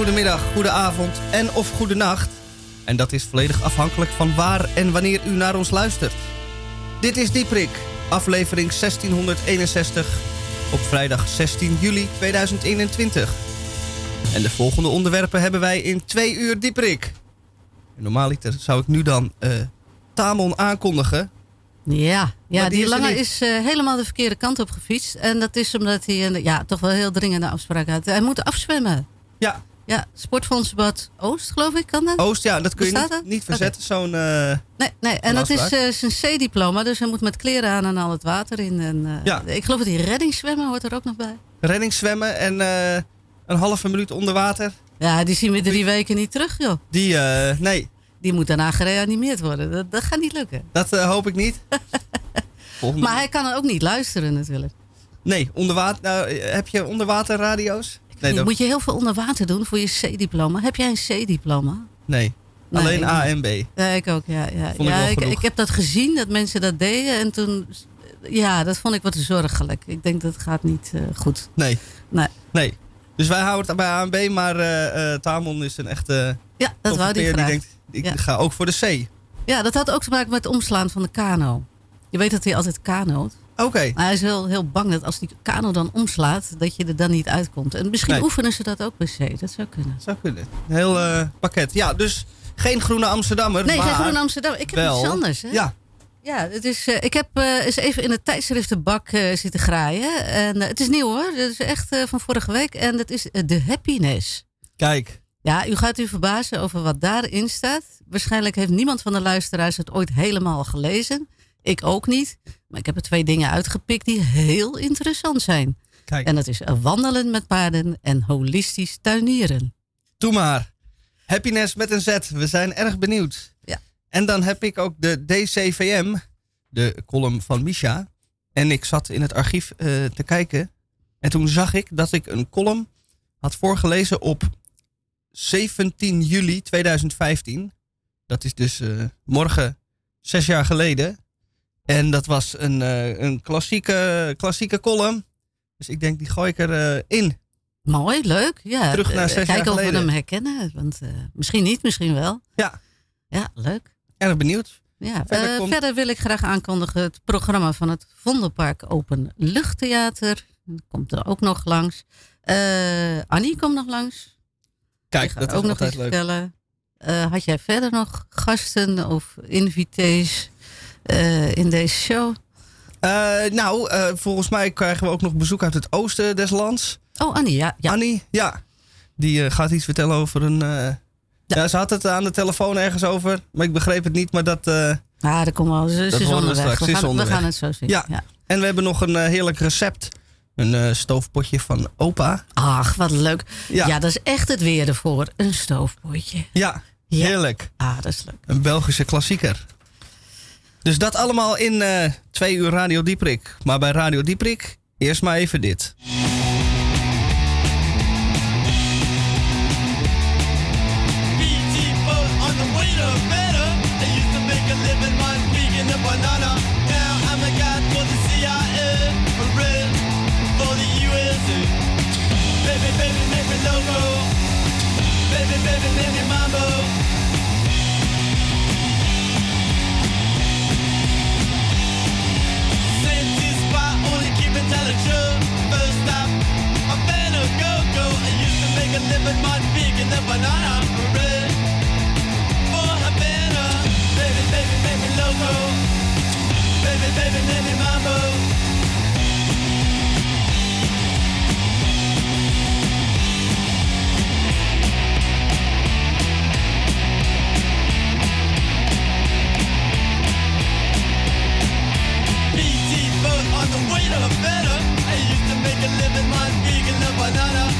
Goedemiddag, goedenavond en of goedenacht. En dat is volledig afhankelijk van waar en wanneer u naar ons luistert. Dit is Dieprik, aflevering 1661 op vrijdag 16 juli 2021. En de volgende onderwerpen hebben wij in twee uur Dieprik. Normaaliter zou ik nu dan uh, Tamon aankondigen. Ja, ja die, die lange is uh, helemaal de verkeerde kant op gefietst. En dat is omdat hij uh, ja, toch wel heel dringende afspraak had. Hij moet afzwemmen. Ja. Ja, Sportfondsbad Oost, geloof ik, kan dat? Oost, ja, dat kun je niet, niet verzetten, okay. zo'n uh, Nee, nee. en dat is zijn C-diploma, dus hij moet met kleren aan en al het water in. En, ja. Ik geloof dat hij reddingszwemmen hoort er ook nog bij. Reddingszwemmen en een halve minuut onder water. Ja, die zien we drie weken niet terug, joh. Die, nee. Die moet daarna gereanimeerd worden. Dat, dat gaat niet lukken. Dat hoop ik niet. maar hij kan ook niet luisteren natuurlijk. Nee, onderwater, nou, heb je onderwaterradio's? Nee. Moet je heel veel onder water doen voor je C-diploma? Heb jij een C-diploma? Nee, nee, alleen A en B. Ja, ik ook, ja. ja. Vond ja ik, ik, ik, heb dat gezien, dat mensen dat deden. En toen, ja, dat vond ik wat zorgelijk. Ik denk dat gaat niet uh, goed. Nee. Nee. Nee. Dus wij houden het bij A en B, maar uh, uh, Tamon is een echte... Ja, dat wou die die denkt, ik ja. ga ook voor de C. Ja, dat had ook te maken met het omslaan van de kano. Je weet dat hij altijd kanoot. Oké. Okay. Maar hij is heel, heel bang dat als die kano dan omslaat, dat je er dan niet uitkomt. En misschien nee. oefenen ze dat ook bij C. Dat zou kunnen. Zou kunnen. Een heel uh, pakket. Ja, dus geen groene Amsterdammer. Nee, maar geen groene Amsterdammer. Ik heb wel. iets anders. Hè? Ja. Ja, het is, uh, ik heb uh, eens even in het tijdschriftenbak uh, zitten graaien. En het is nieuw hoor. Het is echt van vorige week. En dat is de happiness. Kijk. Ja, u gaat u verbazen over wat daarin staat. Waarschijnlijk heeft niemand van de luisteraars het ooit helemaal gelezen. Ik ook niet. Maar ik heb er twee dingen uitgepikt die heel interessant zijn. Kijk. En dat is wandelen met paarden en holistisch tuinieren. Doe maar. Happiness met een Z. We zijn erg benieuwd. Ja. En dan heb ik ook de DCVM, de column van Misha. En ik zat in het archief uh, te kijken. En toen zag ik dat ik een column had voorgelezen op 17 juli 2015. Dat is dus uh, morgen zes jaar geleden. En dat was een, uh, een klassieke, klassieke column. Dus ik denk, die gooi ik erin. Uh, Mooi, leuk. Ja. Terug naar zes Kijken of we hem herkennen. Want misschien niet, misschien wel. Ja. Ja, leuk. Erg benieuwd. Ja, verder, komt... verder, wil ik graag aankondigen het programma van het Vondelpark Open Luchttheater. Dat komt er ook nog langs. Annie komt nog langs. Kijk, dat is ook nog iets leuk. vertellen. Uh, had jij verder nog gasten of invitees uh, in deze show? Uh, nou, volgens mij krijgen we ook nog bezoek uit het oosten des lands. Oh, Annie, ja. ja. Annie, ja. Die gaat iets vertellen over een... Ja. ja. ze had het aan de telefoon ergens over, maar ik begreep het niet, maar dat... ah, dat komt wel. Ze, dat is onderweg. We, straks. We, gaan, onderweg. we gaan het zo zien. Ja. ja. En we hebben nog een heerlijk recept. Een uh, stoofpotje van opa. Ach, wat leuk. Ja. ja, dat is echt het weer ervoor. Een stoofpotje. Ja, ja. heerlijk. Ah, dat is leuk. Een Belgische klassieker. Dus dat allemaal in uh, twee uur Radio Dieprik. Maar bij Radio Dieprik eerst maar even dit. Dann in Banana For Havana, baby, baby, baby, loco. Baby, baby, baby, mambo. On the way to Havana. I used to make a living on vegan banana.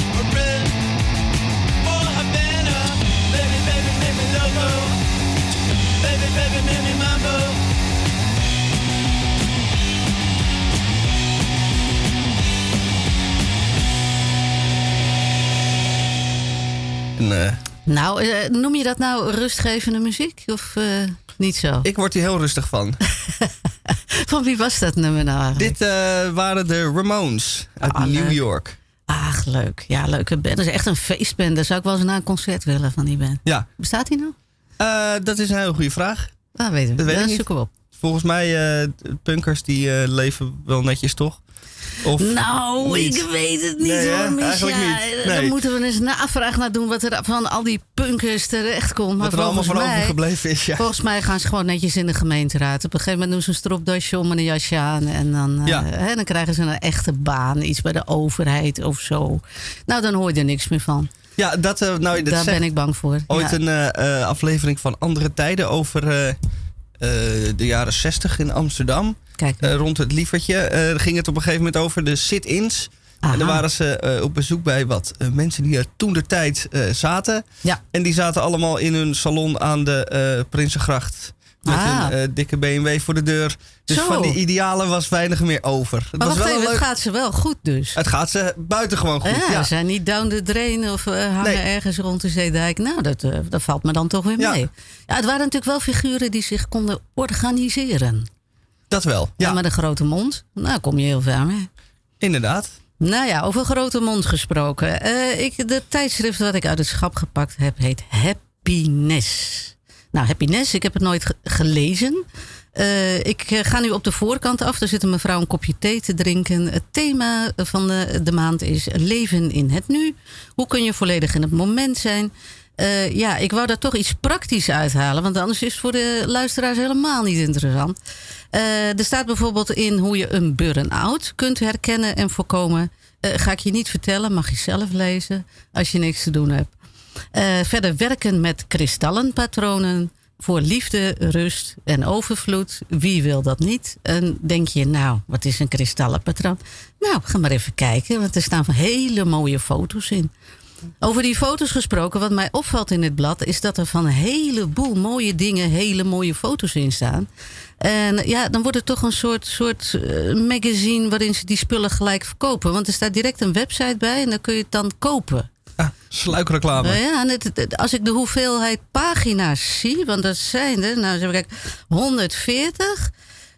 Nou, eh, noem je dat nou rustgevende muziek of eh, niet zo? Ik word hier heel rustig van. van wie was dat nummer nou? Dit eh, waren de Ramones uit ah, New. York. Ach, leuk. Ja, leuke band. Dat is echt een feestband. Daar zou ik wel eens naar een concert willen van die band. Ja. Bestaat die nou? Eh, dat is een heel goede vraag. Ah, weet ik. Dat weet ik niet. zoeken we op. Volgens mij, eh, punkers die eh, leven wel netjes, toch? Of, Nou, niet. ik weet het niet Nee, hoor, Misha. Nee. moeten we eens navraag naar doen wat er van al die punkers terechtkomt. Maar wat er allemaal van mij, overgebleven is, ja. volgens mij gaan ze gewoon netjes in de gemeenteraad. Op een gegeven moment doen ze een stropdasje om en een jasje aan. En dan, hè, dan krijgen ze een echte baan, iets bij de overheid of zo. Nou, dan hoor je er niks meer van. Ja, dat, eh, nou, dat Daar ben ik bang voor. ooit Ja. een eh, eh, aflevering van Andere Tijden over de jaren 60 in Amsterdam. Kijk, rond het lievertje ging het op een gegeven moment over de sit-ins. aha. En dan waren ze op bezoek bij wat mensen die er toen de tijd zaten. Ja. En die zaten allemaal in hun salon aan de Prinsengracht. Met Ah. een eh, dikke BMW voor de deur. Dus Zo. van die idealen was weinig meer over. Het, maar was wacht wel even, een het leuk... gaat ze wel goed dus. het gaat ze buitengewoon goed. ja, Ja, Ze zijn niet down the drain of eh, hangen Nee. ergens rond de zeedijk. Nou, dat, eh, dat valt me dan toch weer Ja. mee. Ja, het waren natuurlijk wel figuren die zich konden organiseren. Dat wel. Ja. Met een grote mond. Nou, kom je heel ver mee. inderdaad. Nou ja, over grote mond gesproken. Ik, de tijdschrift wat ik uit het schap gepakt heb, heet Happiness. Nou, Happiness, ik heb het nooit ge- gelezen. Eh, ik eh, ga nu op de voorkant af. Er zit een mevrouw een kopje thee te drinken. Het thema van de, de maand is leven in het nu. Hoe kun je volledig in het moment zijn? Eh, ja, ik wou daar toch iets praktisch uithalen. Want anders is het voor de luisteraars helemaal niet interessant. Er staat bijvoorbeeld in hoe je een burn-out kunt herkennen en voorkomen. Ga ik je niet vertellen, mag je zelf lezen als je niks te doen hebt. Eh, verder werken met kristallenpatronen voor liefde, rust en overvloed. Wie wil dat niet? En denk je, nou, wat is een kristallenpatroon? Nou, ga maar even kijken, want er staan hele mooie foto's in. Over die foto's gesproken, wat mij opvalt in dit blad, is dat er van een heleboel mooie dingen hele mooie foto's in staan. En ja, dan wordt het toch een soort, soort eh, magazine waarin ze die spullen gelijk verkopen. Want er staat direct een website bij en dan kun je het dan kopen. Sluikreclame. Nou ja, en het, het- als ik de hoeveelheid pagina's zie, want dat zijn er, nou even kijken, 140,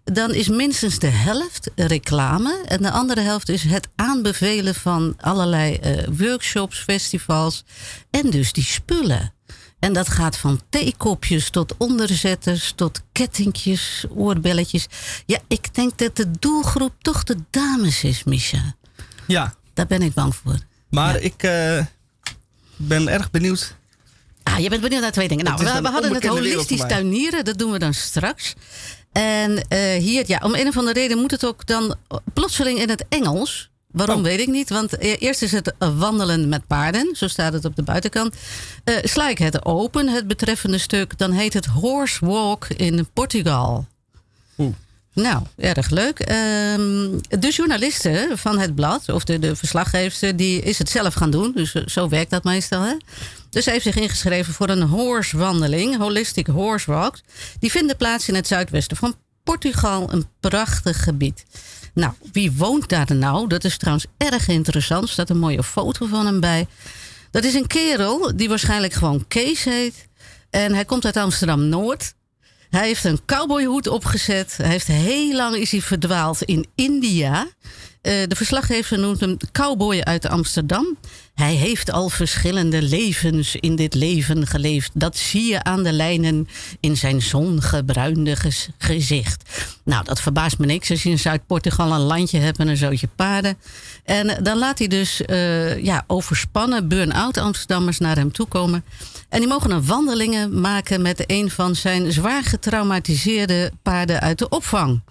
dan is minstens de helft reclame. En de andere helft is het aanbevelen van allerlei eh, workshops, festivals en dus die spullen. En dat gaat van theekopjes tot onderzetters, tot kettingjes, oorbelletjes. Ja, ik denk dat de doelgroep toch de dames is, Misha. Ja, Daar ben ik bang voor. maar Ja. ik eh, ben erg benieuwd. Ah, je bent benieuwd naar twee dingen. Nou, we, hadden het holistisch tuinieren. Dat doen we dan straks. En eh, hier, ja, om een of andere reden moet het ook dan plotseling in het Engels. Waarom Oh. weet ik niet. Want eh, eerst is het wandelen met paarden. Zo staat het op de buitenkant. Eh sla ik het open, het betreffende stuk. Dan heet het Horse Walk in Portugal. Oeh. Nou, erg leuk. Ehm, de journaliste van het blad, of de, de verslaggever, die is het zelf gaan doen. Dus eh, zo werkt dat meestal. Hè? Dus heeft zich ingeschreven voor een horsewandeling, Holistic Horse Walk. Die vinden plaats in het zuidwesten van Portugal, een prachtig gebied. Nou, wie woont daar nou? Dat is trouwens erg interessant. Er staat een mooie foto van hem bij. Dat is een kerel die waarschijnlijk gewoon Kees heet. En hij komt uit Amsterdam Noord. Hij heeft een cowboyhoed opgezet. Hij heeft heel lang is hij verdwaald in India. Eh, de verslaggever noemt hem cowboy uit Amsterdam. Hij heeft al verschillende levens in dit leven geleefd. Dat zie je aan de lijnen in zijn zongebruinde gez- gezicht. Nou, dat verbaast me niks als je in Zuid-Portugal een landje hebt en een zootje paarden. En dan laat hij dus eh, ja, overspannen burn-out Amsterdammers naar hem toe komen. En die mogen een wandelingen maken met een van zijn zwaar getraumatiseerde paarden uit de opvang.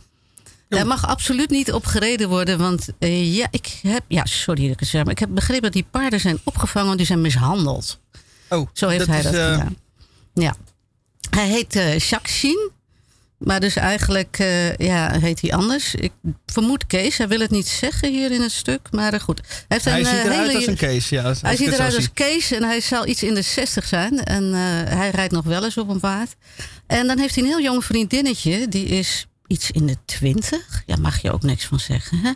Er mag absoluut niet op gereden worden, want eh, ja, ik heb, ja, sorry dat ik het zeg, maar ik heb begrepen dat die paarden zijn opgevangen, die zijn mishandeld. Oh, Zo heeft hij is, dat eh, gedaan. Ja. Hij heet eh Jacques Chien, maar dus eigenlijk ja, heet hij anders. Ik vermoed Kees, hij wil het niet zeggen hier in het stuk, maar goed. Hij, heeft Hij een, ziet eruit hele- als een Kees. Ja, als hij ziet eruit als zie. Kees en hij zal iets in de 60 zijn. En hij rijdt nog wel eens op een paard. En dan heeft hij een heel jong vriendinnetje. Die is iets in de 20. Ja, mag je ook niks van zeggen. Hè?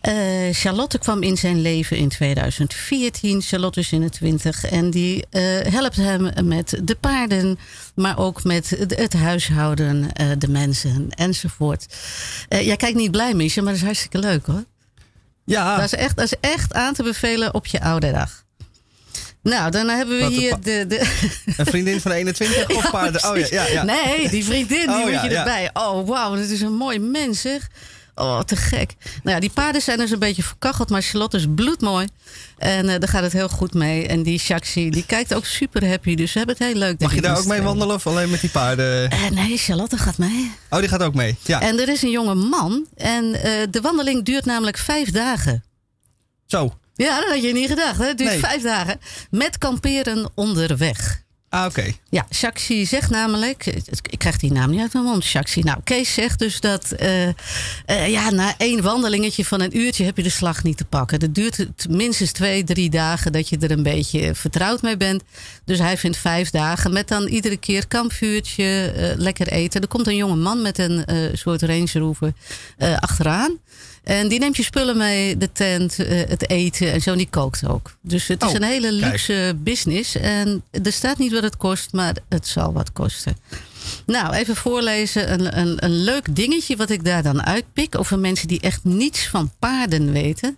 Eh, Charlotte kwam in zijn leven in 2014. Charlotte is in de 20 en die eh, helpt hem met de paarden, maar ook met het, het huishouden, eh, de mensen enzovoort. Jij kijkt niet blij, Miesje, maar dat is hartstikke leuk hoor. Ja, Dat, is echt, dat is echt aan te bevelen op je oude dag. Nou, dan hebben we hier de, de, een vriendin van 21 of paarden. Oh ja, ja, ja. Nee, die vriendin, die Oh, moet ja, je erbij. Oh, wauw, dat is een mooi mens, zeg. Oh, te gek. Nou ja, die paarden zijn dus een beetje verkacheld, maar Charlotte is bloedmooi. En eh, daar gaat het heel goed mee. En die Shaxi, die kijkt ook super happy. Dus we hebben het heel leuk. Mag je daar ook mee tweeën. wandelen of alleen met die paarden? Eh, nee, Charlotte gaat mee. Oh, die gaat ook mee. Ja, En er is een jonge man. En eh, de wandeling duurt namelijk vijf dagen. zo. Ja, dat had je niet gedacht. Hè? Het duurt Nee. vijf dagen. Met kamperen onderweg. Ah, oké. Ja, Shaxi zegt namelijk, ik krijg die naam niet uit mijn mond, Shaxi. Nou, Kees zegt dus dat eh, eh, ja, na één wandelingetje van een uurtje heb je de slag niet te pakken. Dat duurt minstens twee, drie dagen dat je er een beetje vertrouwd mee bent. Dus hij vindt vijf dagen met dan iedere keer kampvuurtje, eh, lekker eten. Er komt een jonge man met een soort Range Rover achteraan. En die neemt je spullen mee, de tent, eh, het eten en zo. En die kookt ook. Dus het is Oh, een hele kijk. luxe business. En er staat niet wat het kost, maar het zal wat kosten. Nou, even voorlezen. Een, een, een leuk dingetje wat ik daar dan uitpik. Over mensen die echt niets van paarden weten.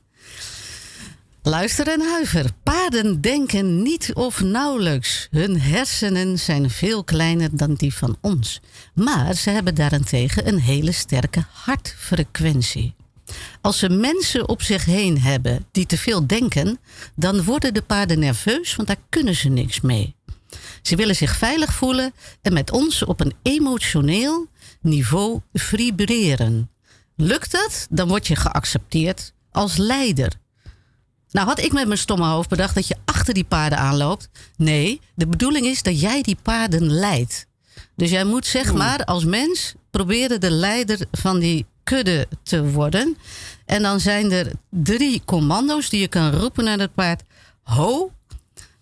Luister en huiver. Paarden denken niet of nauwelijks. Hun hersenen zijn veel kleiner dan die van ons. Maar ze hebben daarentegen een hele sterke hartfrequentie. Als ze mensen op zich heen hebben die te veel denken, dan worden de paarden nerveus, want daar kunnen ze niks mee. Ze willen zich veilig voelen en met ons op een emotioneel niveau vibreren. Lukt dat, dan word je geaccepteerd als leider. Nou had ik met mijn stomme hoofd bedacht dat je achter die paarden aanloopt. Nee, de bedoeling is dat jij die paarden leidt. Dus jij moet zeg maar als mens proberen de leider van die kudde te worden. En dan zijn er drie commando's die je kan roepen naar het paard. Ho,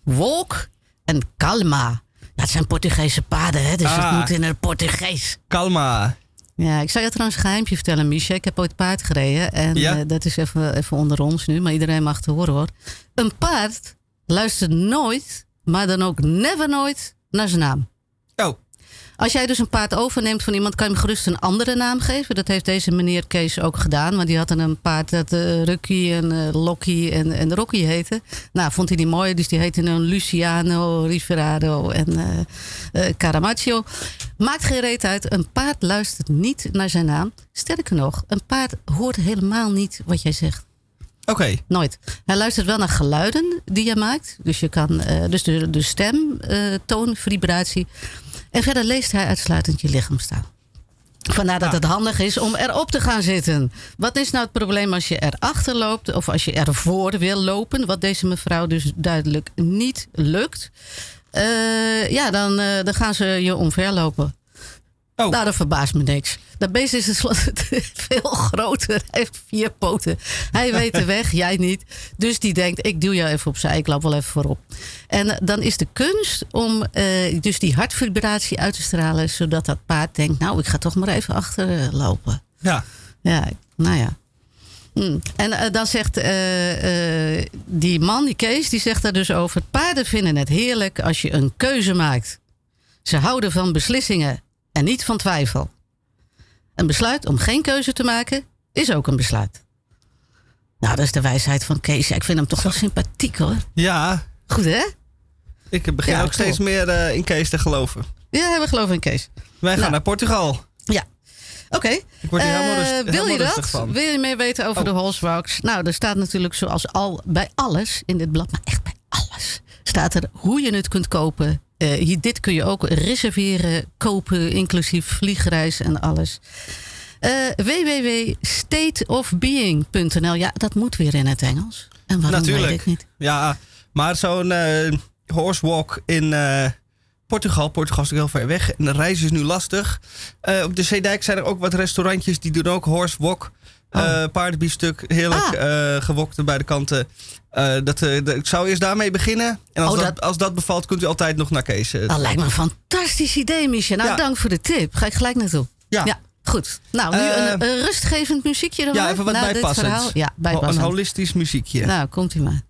walk en calma. Het zijn Portugese paarden, hè? dus het Ah. moet in het Portugees. Kalma. Ja, ik zou je trouwens een geheimje vertellen, Michel. Ik heb ooit paard gereden. En Ja? eh, dat is even, even onder ons nu, maar iedereen mag het horen hoor. Een paard luistert nooit, maar dan ook never nooit, naar zijn naam. Oh, Als jij dus een paard overneemt van iemand, kan je hem gerust een andere naam geven. Dat heeft deze meneer Kees ook gedaan. Want die had een paard dat eh Rucky en eh Locky en, en Rocky heette. Nou, vond hij die mooi, dus die heette een Luciano, Riverado en eh eh, Caramaggio. Maakt geen reet uit. Een paard luistert niet naar zijn naam. Sterker nog, een paard hoort helemaal niet wat jij zegt. Oké. Nooit. Hij luistert wel naar geluiden die je maakt. Dus, je kan, eh, dus de, de stem, eh, toon, vibratie. En verder leest hij uitsluitend je lichaamstaal. Vandaar dat het handig is om erop te gaan zitten. Wat is nou het probleem als je erachter loopt of als je ervoor wil lopen? Wat deze mevrouw dus duidelijk niet lukt. Eh, ja, dan, dan gaan ze je omverlopen. Oh. Nou, dat verbaast me niks. Dat beest is veel groter. Hij heeft vier poten. Hij weet de weg, jij niet. Dus die denkt, ik duw jou even opzij. Ik loop wel even voorop. En eh, dan is de kunst om eh, dus die hartvibratie uit te stralen... zodat dat paard denkt, nou, ik ga toch maar even achterlopen. Ja. Ja, nou ja. Hm. En eh, dan zegt eh, eh, die man, die Kees, die zegt daar dus over... paarden vinden het heerlijk als je een keuze maakt. Ze houden van beslissingen en niet van twijfel. Een besluit om geen keuze te maken is ook een besluit. Nou, dat is de wijsheid van Kees. Ik vind hem toch wel sympathiek hoor. Ja, Goed hè? ik begin Ja, ook steeds meer eh, in Kees te geloven. Ja, we geloven in Kees. Wij gaan Nou. naar Portugal. Ja. Oké. Ik word hier Eh, helemaal, rust, wil je dat? van. Wil je meer weten over Oh. de horse walks? Nou, er staat natuurlijk zoals al bij alles in dit blad, maar echt bij alles, staat er hoe je het kunt kopen. Eh, hier, dit kun je ook reserveren, kopen, inclusief vliegreis en alles. Eh www.stateofbeing.nl. Ja, dat moet weer in het Engels. En waarom Natuurlijk. weet ik niet. Ja, maar zo'n eh horsewalk in Portugal. Portugal is natuurlijk heel ver weg. En de reis is nu lastig. Op de Zeedijk zijn er ook wat restaurantjes die doen ook horsewalk. Oh. eh paardenbiefstuk, heerlijk Ah. eh, gewokt aan beide kanten. Eh, dat, ik zou eerst daarmee beginnen. En als, Oh, dat, dat- als dat bevalt, kunt u altijd nog naar Kees. Dat lijkt me een fantastisch idee, Michel. Nou, Ja. dank voor de tip. Ga ik gelijk naartoe. ja. ja. Goed. Nou, nu een, een rustgevend muziekje erbij. Ja, even wat bijpassends. verhaal. Ja, Een bijpassend. holistisch muziekje. Nou, komt u maar.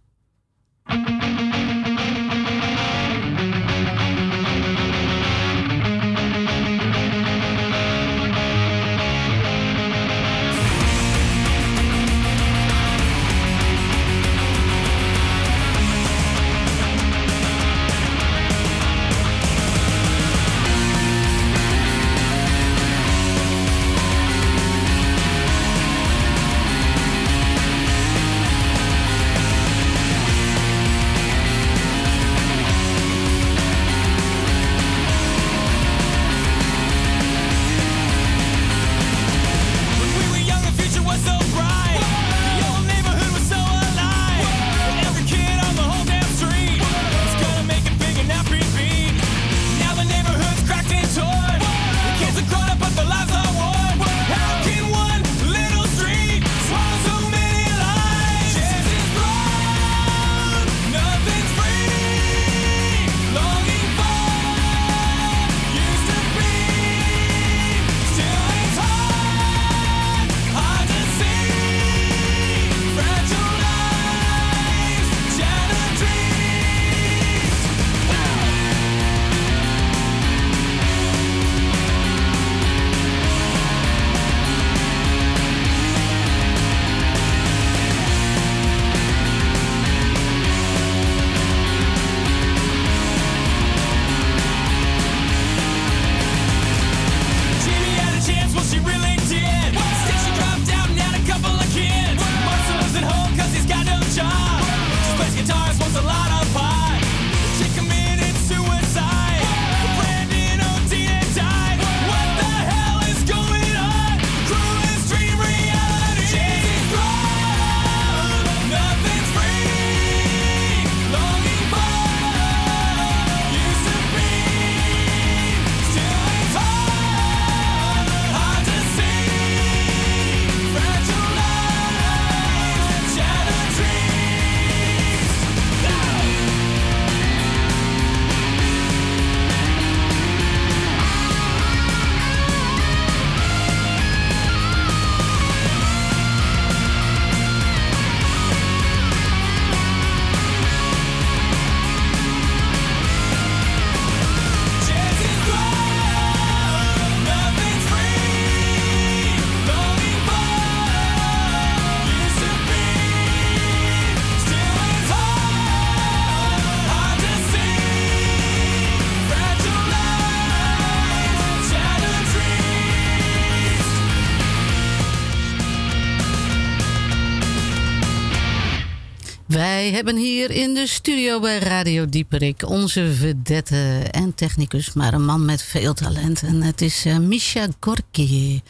Hebben hier in de studio bij Radio Dieperik onze vedette en technicus, maar een man met veel talent. En het is eh, Misha Gorky.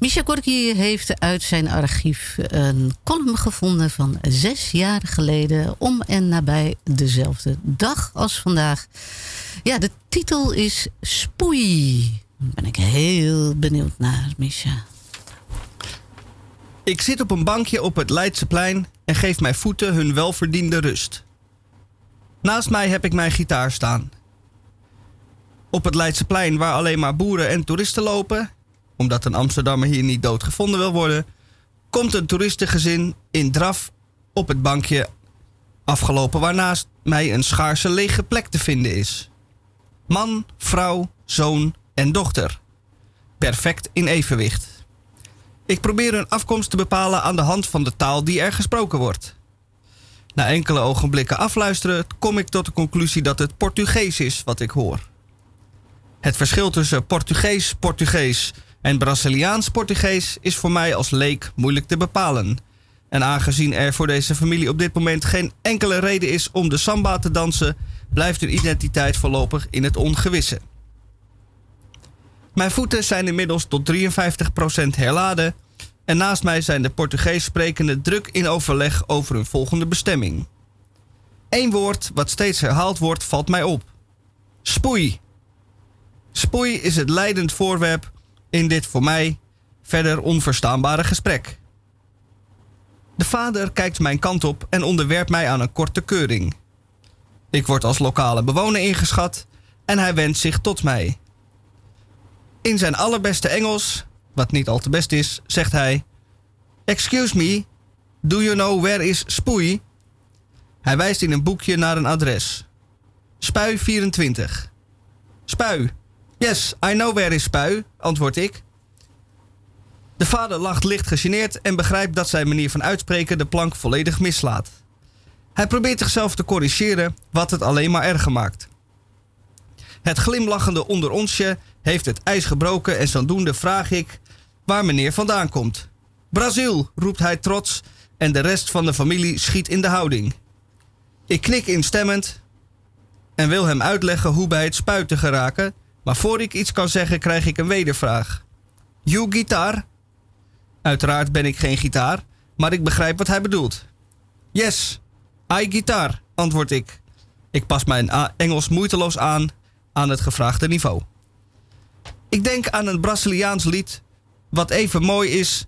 Misha Gorky heeft uit zijn archief een column gevonden van zes jaar geleden, om en nabij dezelfde dag als vandaag. Ja, de titel is Spoei. Daar ben ik heel benieuwd naar, Misha. Ik zit op een bankje op het Leidseplein en geef mijn voeten hun welverdiende rust. Naast mij heb ik mijn gitaar staan. Op het Leidseplein waar alleen maar boeren en toeristen lopen, omdat een Amsterdammer hier niet doodgevonden wil worden, komt een toeristengezin in draf op het bankje afgelopen waarnaast mij een schaarse lege plek te vinden is. Man, vrouw, zoon en dochter. Perfect in evenwicht. Ik probeer hun afkomst te bepalen aan de hand van de taal die er gesproken wordt. Na enkele ogenblikken afluisteren kom ik tot de conclusie dat het Portugees is wat ik hoor. Het verschil tussen Portugees-Portugees en Braziliaans-Portugees is voor mij als leek moeilijk te bepalen. En aangezien er voor deze familie op dit moment geen enkele reden is om de samba te dansen, blijft hun identiteit voorlopig in het ongewisse. Mijn voeten zijn inmiddels tot 53% herladen en naast mij zijn de Portugees sprekenden druk in overleg over hun volgende bestemming. Eén woord wat steeds herhaald wordt valt mij op. Spoei. Spoei is het leidend voorwerp in dit voor mij verder onverstaanbare gesprek. De vader kijkt mijn kant op en onderwerpt mij aan een korte keuring. Ik word als lokale bewoner ingeschat en hij wendt zich tot mij. In zijn allerbeste Engels wat niet al te best is, zegt hij: Excuse me, do you know where is Spoei? Hij wijst in een boekje naar een adres. Spui 24. Spui. Yes, I know where is Spui, antwoord ik. De vader lacht licht gegeneerd en begrijpt dat zijn manier van uitspreken de plank volledig mislaat. Hij probeert zichzelf te corrigeren, wat het alleen maar erger maakt. Het glimlachende onder onsje heeft het ijs gebroken en zodoende vraag ik waar meneer vandaan komt. Brazil, roept hij trots en de rest van de familie schiet in de houding. Ik knik instemmend en wil hem uitleggen hoe bij het spuiten geraken, maar voor ik iets kan zeggen krijg ik een wedervraag. You guitar? Uiteraard ben ik geen gitaar, maar ik begrijp wat hij bedoelt. Yes, I guitar, antwoord ik. Ik pas mijn Engels moeiteloos aan aan het gevraagde niveau. Ik denk aan een Braziliaans lied wat even mooi is,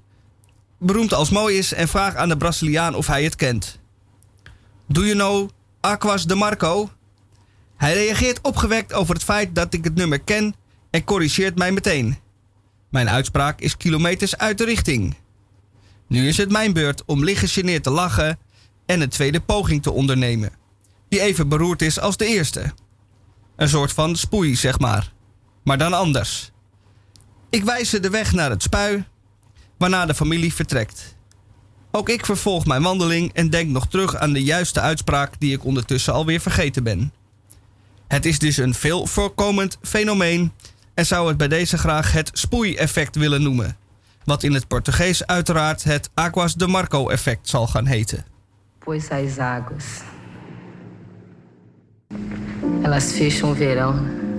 beroemd als mooi is en vraag aan de Braziliaan of hij het kent. Do you know Aquas de Marco? Hij reageert opgewekt over het feit dat ik het nummer ken en corrigeert mij meteen. Mijn uitspraak is kilometers uit de richting. Nu is het mijn beurt om licht gegeneerd te lachen en een tweede poging te ondernemen, die even beroerd is als de eerste. Een soort van spoei, zeg maar. Maar dan anders. Ik wijs ze de weg naar het spui, waarna de familie vertrekt. Ook ik vervolg mijn wandeling en denk nog terug aan de juiste uitspraak die ik ondertussen alweer vergeten ben. Het is dus een veel voorkomend fenomeen en zou het bij deze graag het spoei-effect willen noemen. Wat in het Portugees uiteraard het Aguas de Marco-effect zal gaan heten. pois as águas elas fecham verão.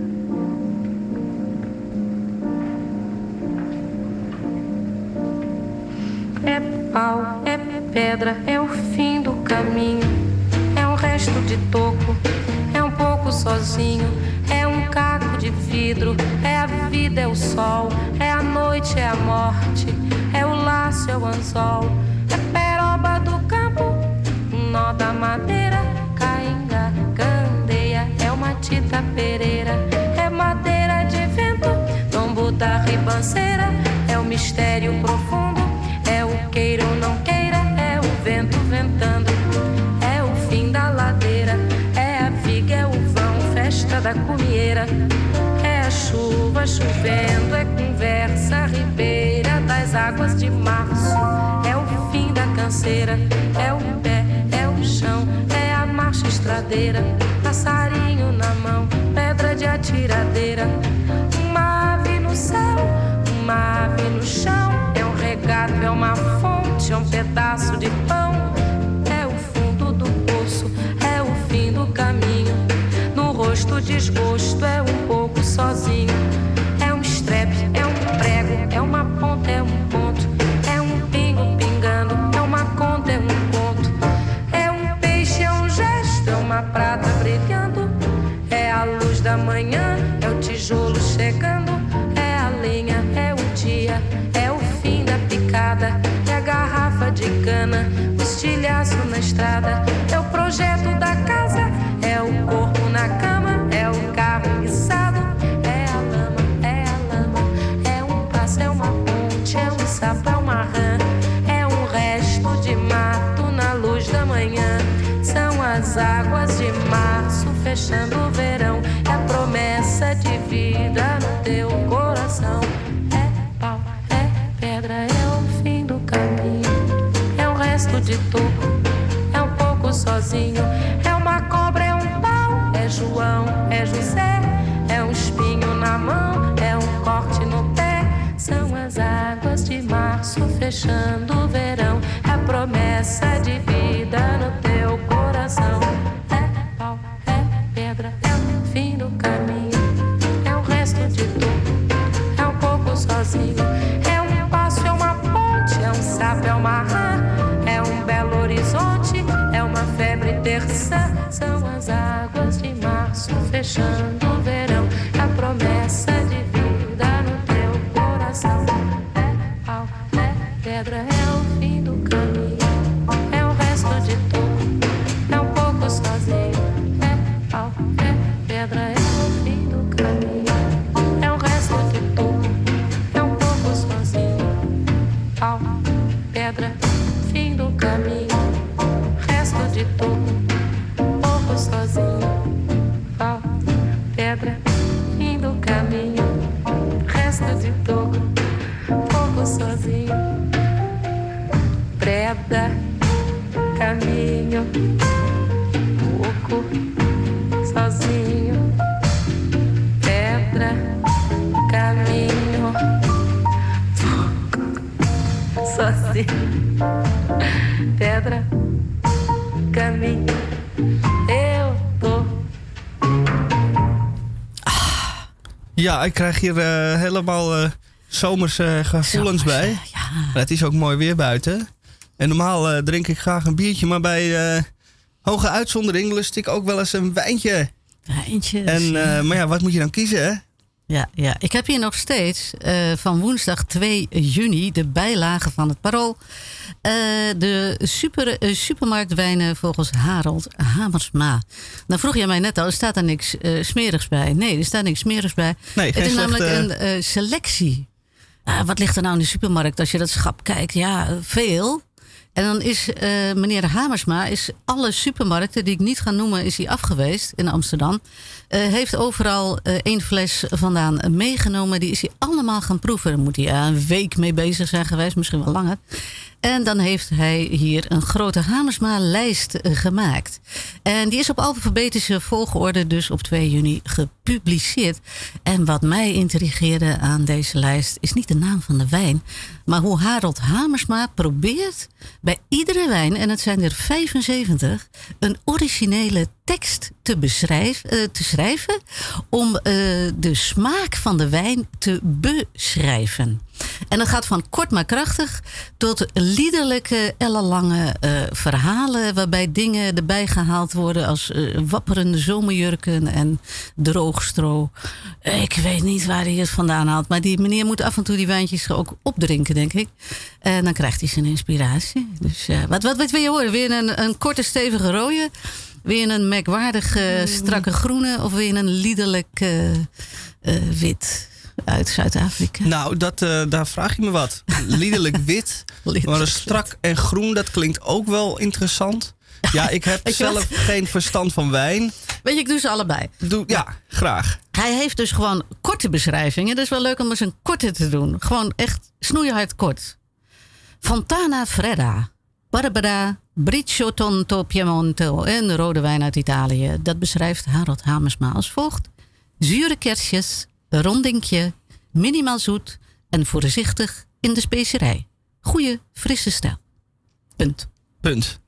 É pau, é pedra, é o fim do caminho. É um resto de toco, é um pouco sozinho. É um caco de vidro, é a vida, é o sol. É a noite, é a morte. É o laço, é o anzol. É peroba do campo, um nó da madeira. Cainga, candeia, é uma tita pereira. É madeira de vento, tombo da ribanceira. É o mistério profundo, queira ou não queira. É o vento ventando, é o fim da ladeira. É a viga, é o vão, festa da comieira. É a chuva chovendo, é conversa ribeira das águas de março. É o fim da canseira, é o pé, é o chão, é a marcha estradeira. Passarinho na mão, pedra de atiradeira. Uma ave no céu, uma ave no chão. Regato, é uma fonte, é um pedaço de pão. É o fundo do poço, é o fim do caminho. No rosto desgosto, é um pouco sozinho. Ja, ik krijg hier eh, helemaal eh zomerse gevoelens bij. Ja, Maar Het is ook mooi weer buiten. En normaal eh, drink ik graag een biertje, maar bij eh, hoge uitzondering lust ik ook wel eens een wijntje. wijntjes. En, eh, maar ja, wat moet je dan kiezen, hè? Ja, ja, ik heb hier nog steeds eh, van woensdag 2 juni de bijlage van het parool. Eh, de super, eh, supermarktwijnen volgens Harold Hamersma. Dan vroeg je mij net al, staat er niks smerigs bij? Nee, er staat niks smerigs bij. Nee, het is namelijk een selectie. Ah, wat ligt er nou in de supermarkt als je dat schap kijkt? Ja, veel. En dan is meneer Hamersma, is alle supermarkten die ik niet ga noemen, is hij afgeweest in Amsterdam. Eh, heeft overal eh, één fles vandaan meegenomen. Die is hij allemaal gaan proeven. Daar moet hij eh, een week mee bezig zijn geweest, misschien wel langer. En dan heeft hij hier een grote Hamersma-lijst eh, gemaakt. En die is op alfabetische volgorde dus op 2 juni gepubliceerd. En wat mij intrigeerde aan deze lijst is niet de naam van de wijn, maar hoe Harold Hamersma probeert bij iedere wijn, en het zijn er 75, een originele tekst te, beschrijven, eh, te schrijven om eh, de smaak van de wijn te beschrijven. En dat gaat van kort maar krachtig tot liederlijke, ellenlange eh, verhalen. waarbij dingen erbij gehaald worden als eh, wapperende zomerjurken en droogstro. Ik weet niet waar hij het vandaan haalt. Maar die meneer moet af en toe die wijntjes ook opdrinken, denk ik. En dan krijgt hij zijn inspiratie. Dus eh, wat, wat, wat wil je horen? Weer een, een korte, stevige rode? Weer een merkwaardig eh, strakke groene? Of weer een liederlijk wit uit Zuid-Afrika? Nou, dat, eh, daar vraag je me wat. Liederlijk wit, Liederlijk maar wit. strak en groen, dat klinkt ook wel interessant. Ja, ik heb wat? zelf geen verstand van wijn. Weet je, ik doe ze allebei. Doe, ja, graag. Hij heeft dus gewoon korte beschrijvingen. Dat is wel leuk om eens een korte te doen. Gewoon echt snoeihard kort. Fontana Fredda, Barbara, Briccio Tonto Piemonte en de rode wijn uit Italië. Dat beschrijft Harold Hamersma als volgt. Zure kerstjes, rondingje, minimaal zoet en voorzichtig in de specerij. Goeie, frisse stijl. Punt. Punt.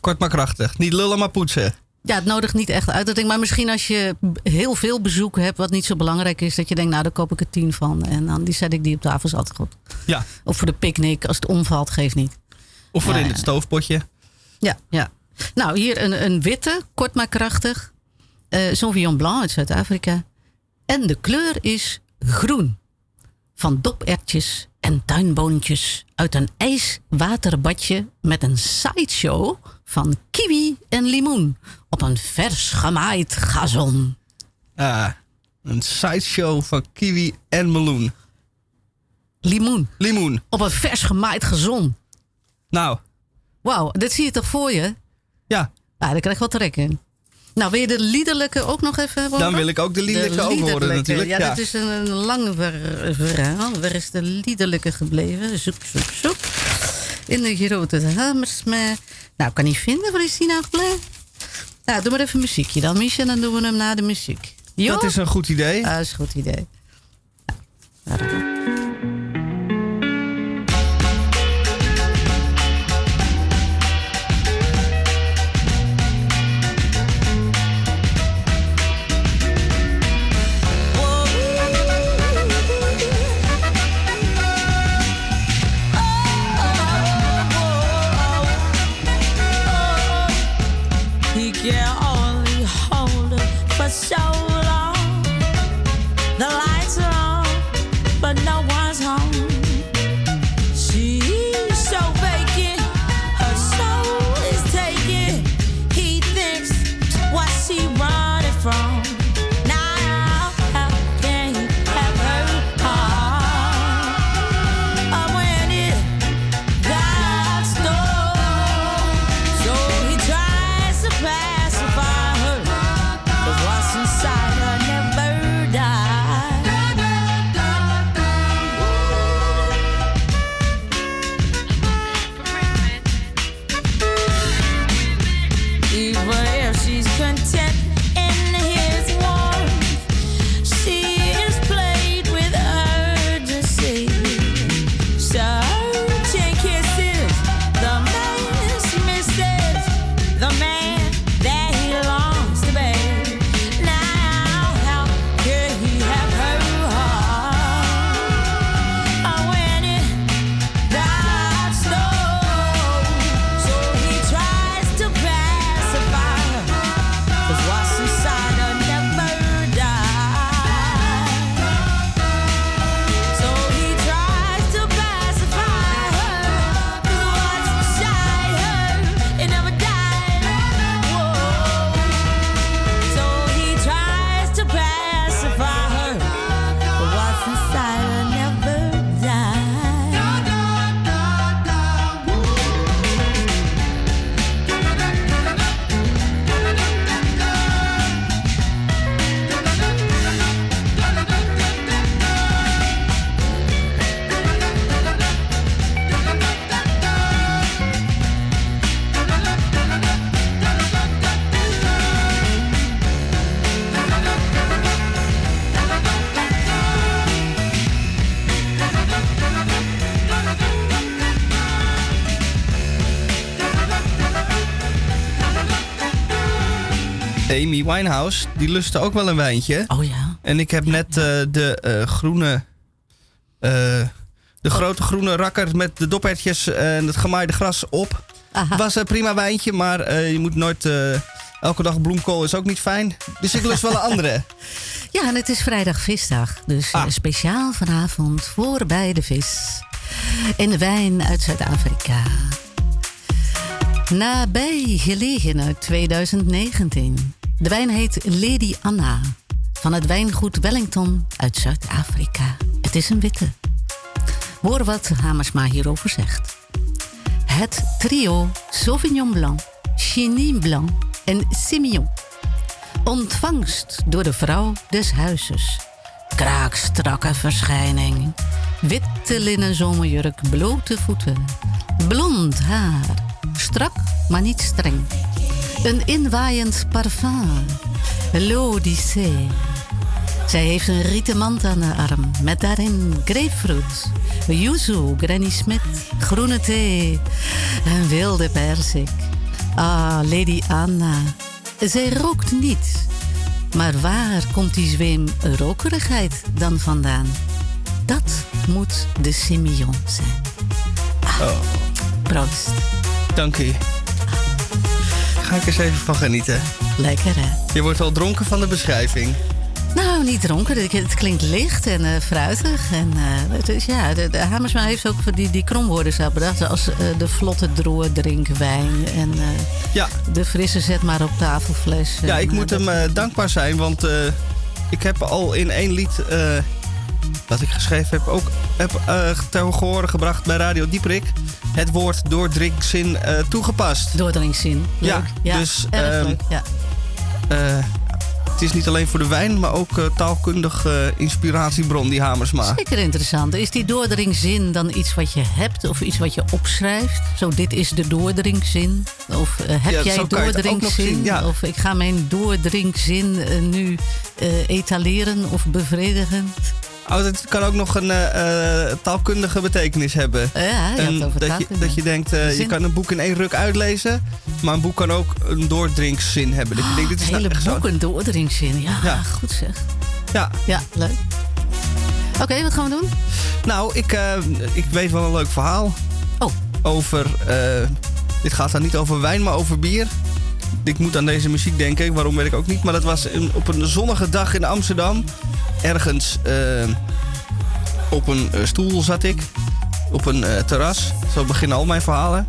Kort maar krachtig. Niet lullen, maar poetsen. Ja, het nodigt niet echt uit. Ik denk, maar misschien als je heel veel bezoek hebt, wat niet zo belangrijk is, dat je denkt, nou, daar koop ik er tien van. En dan die zet ik die op tafel, is altijd goed. Ja. Of voor de picknick, als het omvalt, geeft niet. Of voor in het stoofpotje. Ja, ja. Nou, hier een, een witte, kort maar krachtig. eh Sauvignon Blanc uit Zuid-Afrika. En de kleur is groen. Van dopertjes en tuinboontjes uit een ijswaterbadje met een sideshow van kiwi en limoen op een vers gemaaid gazon. Ah, een sideshow van kiwi en meloen. Limoen Limoen. op een vers gemaaid gazon. Nou, Wauw, dit zie je toch voor je? ja. Ja, daar krijg ik wel trek in. Nou, wil je de liederlijke ook nog even horen? Dan wil ik ook de liederlijke ook horen natuurlijk. Ja, Ja, dat is een, een lang ver- verhaal. Waar is de liederlijke gebleven? Zoek, zoek, zoek. In de grote Hamersma. Nou, kan niet vinden. Waar is die nou gebleven? Nou, doe maar even muziekje dan, Michel. Dan doen we hem na de muziek. Jo? Dat is een goed idee. Ah, dat is een goed idee. Nou, Amy Winehouse, die lustte ook wel een wijntje. Oh ja. En ik heb net eh, de eh, groene... eh, de grote groene rakker met de doppertjes en het gemaaide gras op. Aha. Was een prima wijntje, maar je moet nooit... elke dag bloemkool is ook niet fijn. Dus ik lust wel een andere. Ja, en het is vrijdag visdag. Dus Ah. speciaal vanavond voor bij de vis. En de wijn uit Zuid-Afrika. Nabij gelegen uit 2019. De wijn heet Lady Anna. Van het wijngoed Wellington uit Zuid-Afrika. Het is een witte. Hoor wat Hamersma hierover zegt. Het trio Sauvignon Blanc, Chenin Blanc en Semillon Ontvangst door de vrouw des huizes. Kraakstrakke verschijning. Witte linnen zomerjurk, blote voeten. Blond haar. Strak, maar niet streng. Een inwaaiend parfum. L'Odyssee. Zij heeft een rieten mand aan de arm met daarin grapefruit, yuzu, granny smith, groene thee en wilde persik. Ah, Lady Anna. Zij rookt niet. Maar waar komt die zweem rokerigheid dan vandaan? Dat moet de Simeon zijn. Ah, Proost. Dank u. Ga ik eens even van genieten. Lekker hè? Je wordt al dronken van de beschrijving. Nou, niet dronken. Het, klinkt licht en eh, fruitig. En, het is, ja, de, de Hamersma heeft ook die, die kromwoorden zelf bedacht. Als eh, de vlotte droe drinkwijn. En eh, Ja, de frisse zet maar op tafelfles. ja En, ik moet hem dankbaar zijn, want ik heb al in één lied wat ik geschreven heb ook heb, eh ter horen gebracht bij Radio Dieprik. Het woord doordrinkzin eh toegepast. Doordringszin. Leuk. Ja, Ja, dus, erg ehm, leuk. Ja. Eh, het is niet alleen voor de wijn, maar ook taalkundig eh, inspiratiebron, die Hamersma. Zeker interessant. Is die doordringzin dan iets wat je hebt of iets wat je opschrijft? Zo, dit is de doordringzin. Of heb Ja, jij doordringzin? zien, ja. Of ik ga mijn doordringzin nu etaleren of bevredigen? Oh, het kan ook nog een eh, taalkundige betekenis hebben. Ja, je En hebt over dat, je, dat je denkt, eh, je kan een boek in één ruk uitlezen, maar een boek kan ook een doordrinkzin hebben. Dat je denkt, dit is nou Hele zo- boek een doordringzin. Ja, Ja. goed zeg. Ja, Ja, leuk. Oké, wat gaan we doen? nou, ik, ik weet wel een leuk verhaal Oh, over. dit gaat dan niet over wijn, maar over bier. Ik moet aan deze muziek denken, waarom weet ik ook niet. Maar dat was een- op een zonnige dag in Amsterdam. Ergens eh, op een eh, stoel zat ik. Op een eh, terras. Zo beginnen al mijn verhalen,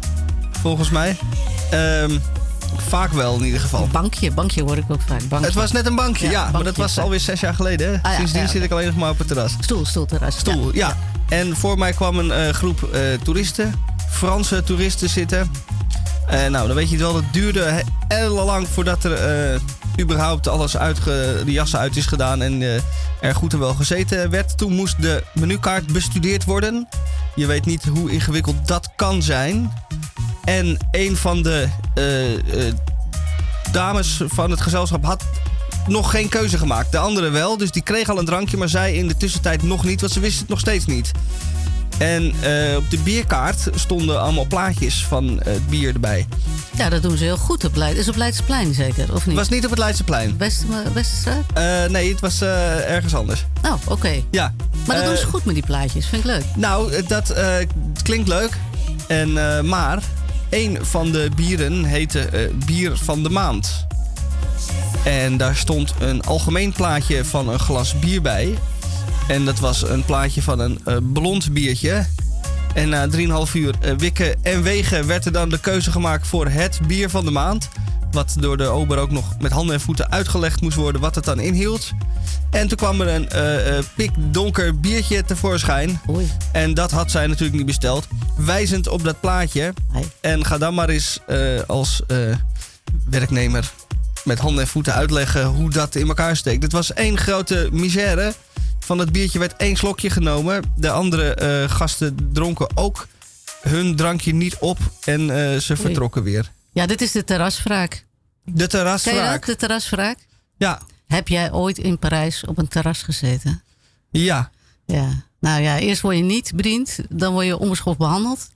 volgens mij. Ehm, vaak wel in ieder geval. bankje. Bankje hoor ik ook vaak. Bankje. Het was net een bankje, Ja, ja. maar dat was alweer zes jaar geleden. Hè? Ah, ja, Sindsdien ja, zit ik alleen nog maar op het terras. Stoel, stoel, terras. Stoel, ja. En voor mij kwam een groep toeristen. Franse toeristen zitten. Eh, nou, dan weet je wel. Het duurde ellenlang voordat er eh, überhaupt alles uitge, de jassen uit is gedaan. En eh, er goed en wel gezeten werd. Toen moest de menukaart bestudeerd worden. Je weet niet hoe ingewikkeld dat kan zijn. En een van de dames van het gezelschap had nog geen keuze gemaakt. De andere wel, dus die kreeg al een drankje, maar zij in de tussentijd nog niet, want ze wist het nog steeds niet. En eh, op de bierkaart stonden allemaal plaatjes van eh, het bier erbij. Ja, dat doen ze heel goed op Leid. Is op Leidsplein zeker, of Het niet? was niet op het Leidseplein. West, Westerstraat? Eh nee, het was ergens anders. Oh, oké. Ja. Maar dat doen ze goed met die plaatjes. Vind ik leuk. Nou, dat klinkt leuk. En, maar een van de bieren heette Bier van de Maand. En daar stond een algemeen plaatje van een glas bier bij. En dat was een plaatje van een eh, blond biertje. En na 3,5 uur eh, wikken en wegen werd er dan de keuze gemaakt voor het bier van de maand. Wat door de ober ook nog met handen en voeten uitgelegd moest worden wat het dan inhield. En toen kwam er een eh, pikdonker biertje tevoorschijn. Oei. En dat had zij natuurlijk niet besteld. Wijzend op dat plaatje. Hey. En ga dan maar eens als werknemer met handen en voeten uitleggen hoe dat in elkaar steekt. Het was één grote misère. Van het biertje werd één slokje genomen. De andere eh, gasten dronken ook hun drankje niet op. En eh, ze vertrokken weer. Ja, dit is de terraswraak. De Ken je dat, de terraswraak? Ja, Heb jij ooit in Parijs op een terras gezeten? ja. Ja. Nou ja, eerst word je niet bediend, dan word je onbeschoft behandeld.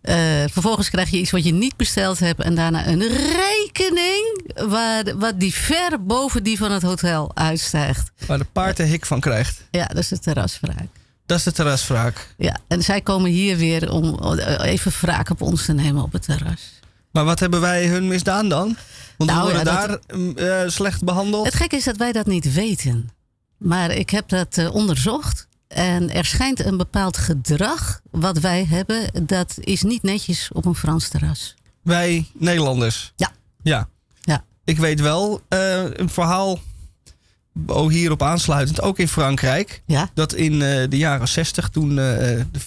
Eh, vervolgens krijg je iets wat je niet besteld hebt en daarna een rekening waar, wat die ver boven die van het hotel uitstijgt. Waar de paard de hik van krijgt. Ja, dat is de terraswraak. Dat is de terraswraak. Ja, en zij komen hier weer om eh, even wraak op ons te nemen op het terras. Maar wat hebben wij hun misdaan dan? Want Nou, we worden ja, daar mm, eh, slecht behandeld. Het gekke is dat wij dat niet weten. Maar ik heb dat onderzocht. En er schijnt een bepaald gedrag wat wij hebben. Dat is niet netjes op een Frans terras. Wij Nederlanders. Ja. Ja. Ja. Ik weet wel eh, een verhaal, oh, hierop aansluitend, ook in Frankrijk. Ja. Dat in eh, de jaren 60, toen eh,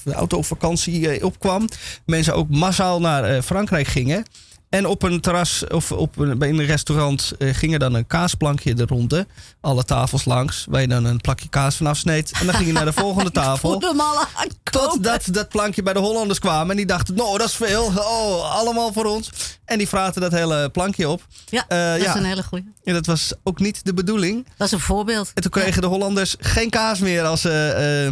de autovakantie opkwam, mensen ook massaal naar Frankrijk gingen. En op een terras of op een, bij een restaurant eh, ging er dan een kaasplankje de ronde. Alle tafels langs, waar je dan een plakje kaas vanaf sneed. En dan ging je naar de volgende tafel. Totdat dat plankje bij de Hollanders kwam. En die dachten, nou, dat is veel. Oh, allemaal voor ons. En die vraten dat hele plankje op. Ja, Eh, dat ja. is een hele goeie. En dat was ook niet de bedoeling. Dat is een voorbeeld. En toen kregen de Hollanders geen kaas meer als... eh,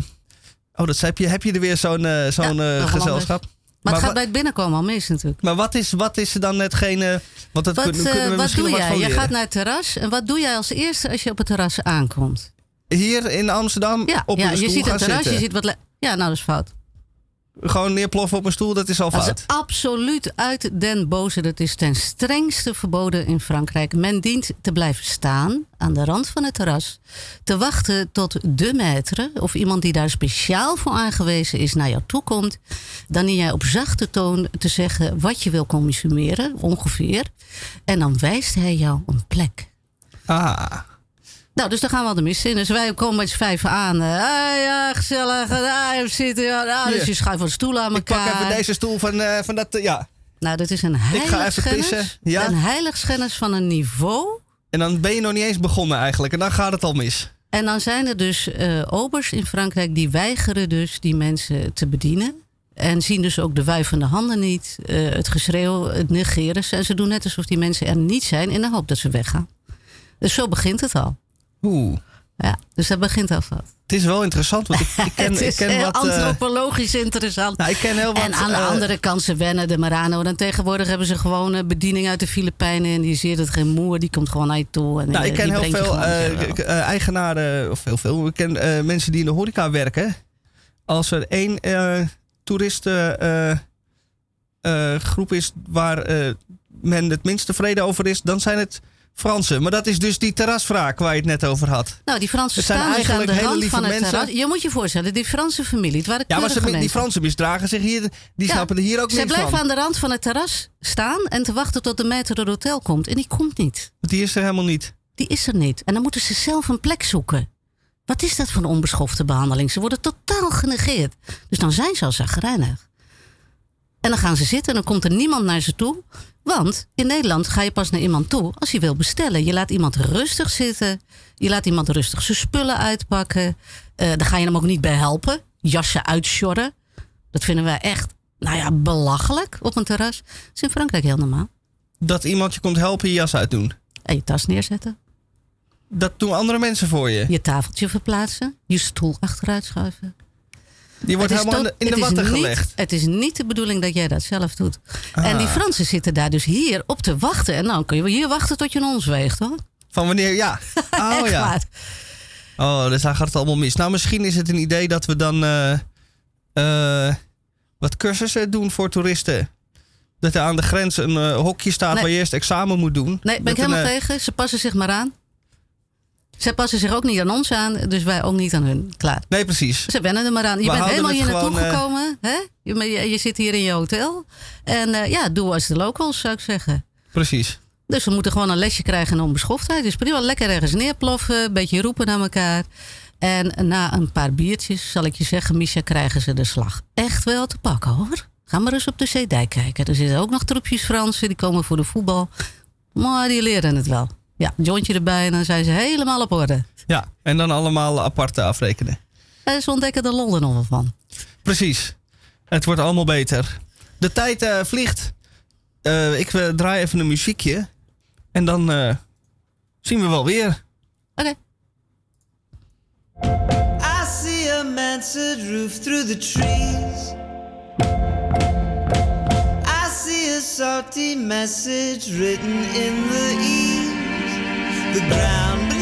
oh, dat heb je, heb je er weer zo'n zo'n Ja, gezelschap. Maar, het gaat bij het binnenkomen al mis natuurlijk. maar wat is, wat is er dan netgene... Want dat Wat, kunnen, kunnen we wat misschien doe wat jij? Je gaat naar het terras. En wat doe jij als eerste als je op het terras aankomt? Hier in Amsterdam Ja, op ja een stoel je ziet het terras. zitten. Je ziet wat ja, nou dat is fout. Gewoon neerploffen op een stoel, dat is al Dat fout. is absoluut uit den boze. Dat is ten strengste verboden in Frankrijk. Men dient te blijven staan aan de rand van het terras. Te wachten tot de maître of iemand die daar speciaal voor aangewezen is naar jou toe komt. Dan dien jij op zachte toon te zeggen wat je wil consumeren, ongeveer. En dan wijst hij jou een plek. Ah, Nou, dus daar gaan we al de mis in. Dus wij komen met z'n vijf aan. eh, ah, ja, gezellig. Ah, zitten. Ja, nou, dus je schuift wat stoelen aan ik pak elkaar. even deze stoel van, eh, van dat... eh, ja. Nou, dat is een heiligschennis. pissen, ja. Een heiligschennis van een niveau. En dan ben je nog niet eens begonnen eigenlijk. En dan gaat het al mis. En dan zijn er dus eh, obers in Frankrijk die weigeren dus die mensen te bedienen. En zien dus ook de wuivende handen niet, het geschreeuw, het negeren ze. En ze doen net alsof die mensen er niet zijn in de hoop dat ze weggaan. Dus zo begint het al. Oeh. Ja, dus dat begint al wat. Het is wel interessant, want ik, ik ken, het ik is ken heel wat... eh, antropologisch interessant. nou, ik ken heel wat... en aan de eh, andere kant, ze wennen de Marano. Dan tegenwoordig hebben ze gewoon een bediening uit de Filipijnen. En die ziet het geen moer, die komt gewoon naar je toe. En, Nou, eh, ik ken die heel veel eh, eh, eigenaren, of heel veel. Ik ken eh, mensen die in de horeca werken. Als er één eh toeristengroep groep is waar eh, men het minst tevreden over is, dan zijn het Fransen. Maar dat is dus die terraswraak waar je het net over had. Nou, die Fransen Het staan dus aan eigenlijk de hele rand lieve van het mensen. terras. Je moet je voorstellen, die Franse familie, het waren Ja, maar ze, die. Fransen misdragen zich hier, die Ja, snappen er hier ook Zij niks blijven van. aan de rand van het terras staan en te wachten tot de maître het hotel komt. En die komt niet. Want die is er helemaal niet. Die is er niet. En dan moeten ze zelf een plek zoeken. Wat is dat voor een onbeschofte behandeling? Ze worden totaal genegeerd. Dus dan zijn ze al zagrijnig. En dan gaan ze zitten en dan komt er niemand naar ze toe. Want in Nederland ga je pas naar iemand toe als je wil bestellen. Je laat iemand rustig zitten. Je laat iemand rustig zijn spullen uitpakken. Eh dan ga je hem ook niet bij helpen. Jassen uitsjorren. Dat vinden wij echt, nou ja, belachelijk op een terras. Dat is in Frankrijk heel normaal. Dat iemand je komt helpen je jas uitdoen. En je tas neerzetten. Dat doen andere mensen voor je. Je tafeltje verplaatsen. Je stoel achteruit schuiven. Die wordt Het is helemaal in de, in watten niet- gelegd. Het is niet de bedoeling dat jij dat zelf doet. En die Ah. Fransen zitten daar dus hier op te wachten. En dan kun je hier wachten tot je een ons weegt, hoor. Van wanneer, ja. Oh ja. waar. Oh, dus daar gaat het allemaal mis. Nou, misschien is het een idee dat we dan eh, eh, wat cursussen doen voor toeristen. Dat er aan de grens een eh, hokje staat Nee. waar je eerst examen moet doen. Nee, ben Dat ik helemaal een, tegen. Ze passen zich maar aan. Ze passen zich ook niet aan ons aan, dus wij ook niet aan hun. Klaar. Nee, precies. Ze wennen er maar aan. Je We bent helemaal hier naartoe eh, gekomen. Hè? Je, je, je zit hier in je hotel. En eh, ja, doe als de locals, zou ik zeggen. Precies. Dus we moeten gewoon een lesje krijgen in onbeschoftheid. Dus prima, lekker ergens neerploffen, een beetje roepen naar elkaar. En na een paar biertjes, zal ik je zeggen, Misha, krijgen ze de slag echt wel te pakken hoor. Ga maar eens op de Zeedijk kijken. Er zitten ook nog troepjes Fransen, die komen voor de voetbal. Maar die leren het wel. Ja, een jointje erbij en dan zijn ze helemaal op orde. Ja, en dan allemaal apart afrekenen. En ze ontdekken de lol er nog wel van. Precies. Het wordt allemaal beter. De tijd eh, vliegt. Eh, ik eh, draai even een muziekje. En dan eh, zien we wel weer. Oké. I see a mansard roof through the trees. I see a salty message written in the eaves. The ground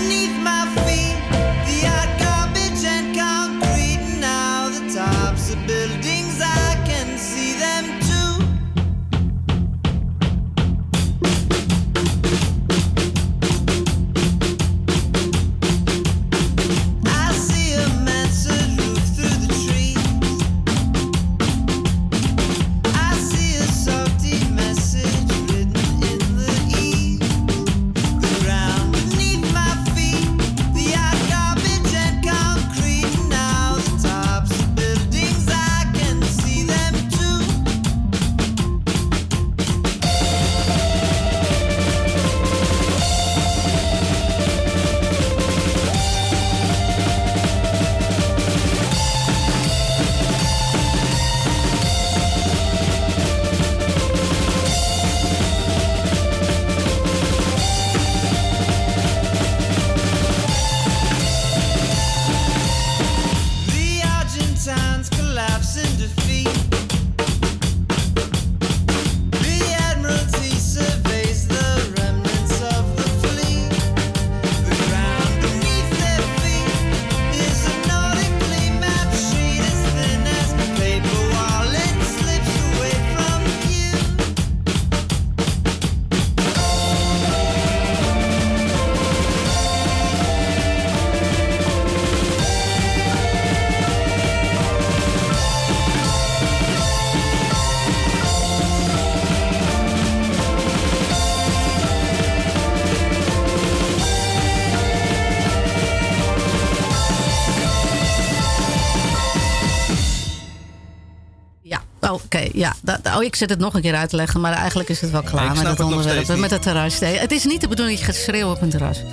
Dat, oh, ik zit het nog een keer uit te leggen, maar eigenlijk is het wel klaar met nog onderwerp. Met het terras. Nee, het is niet de bedoeling dat je gaat schreeuwen op een terras.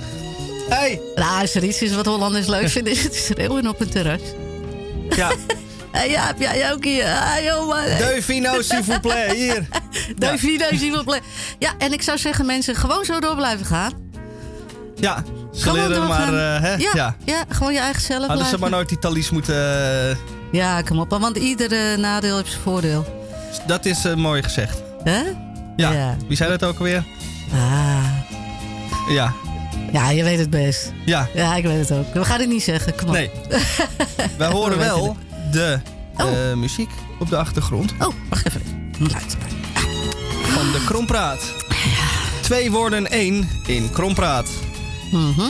Hey! Nou, als er iets is wat Hollanders leuk vinden, is het schreeuwen op een terras. Ja, ja, heb jij ook hier? Ah, joh, man. de vino, s'il vous plaît. Hier. Zie je wel. Ja, en ik zou zeggen, mensen, gewoon zo door blijven gaan. Ja, ze leren maar... eh, hè? ja, Ja. ja. gewoon je eigen zelf Hadden ze maar nooit die talies moeten... eh, Ja, kom op. Want ieder eh, nadeel heeft zijn voordeel. Dat is eh, mooi gezegd. Hè? Ja. Ja. Wie zei dat ook alweer? Ah. Ja. Ja, je weet het best. Ja. Ja, ik weet het ook. We gaan het niet zeggen. Kom op. Nee. Wij horen We weten wel de Oh. eh, muziek op de achtergrond Oh, wacht even. Luid. van de Krompraat. Twee woorden één in Krompraat. Mhm.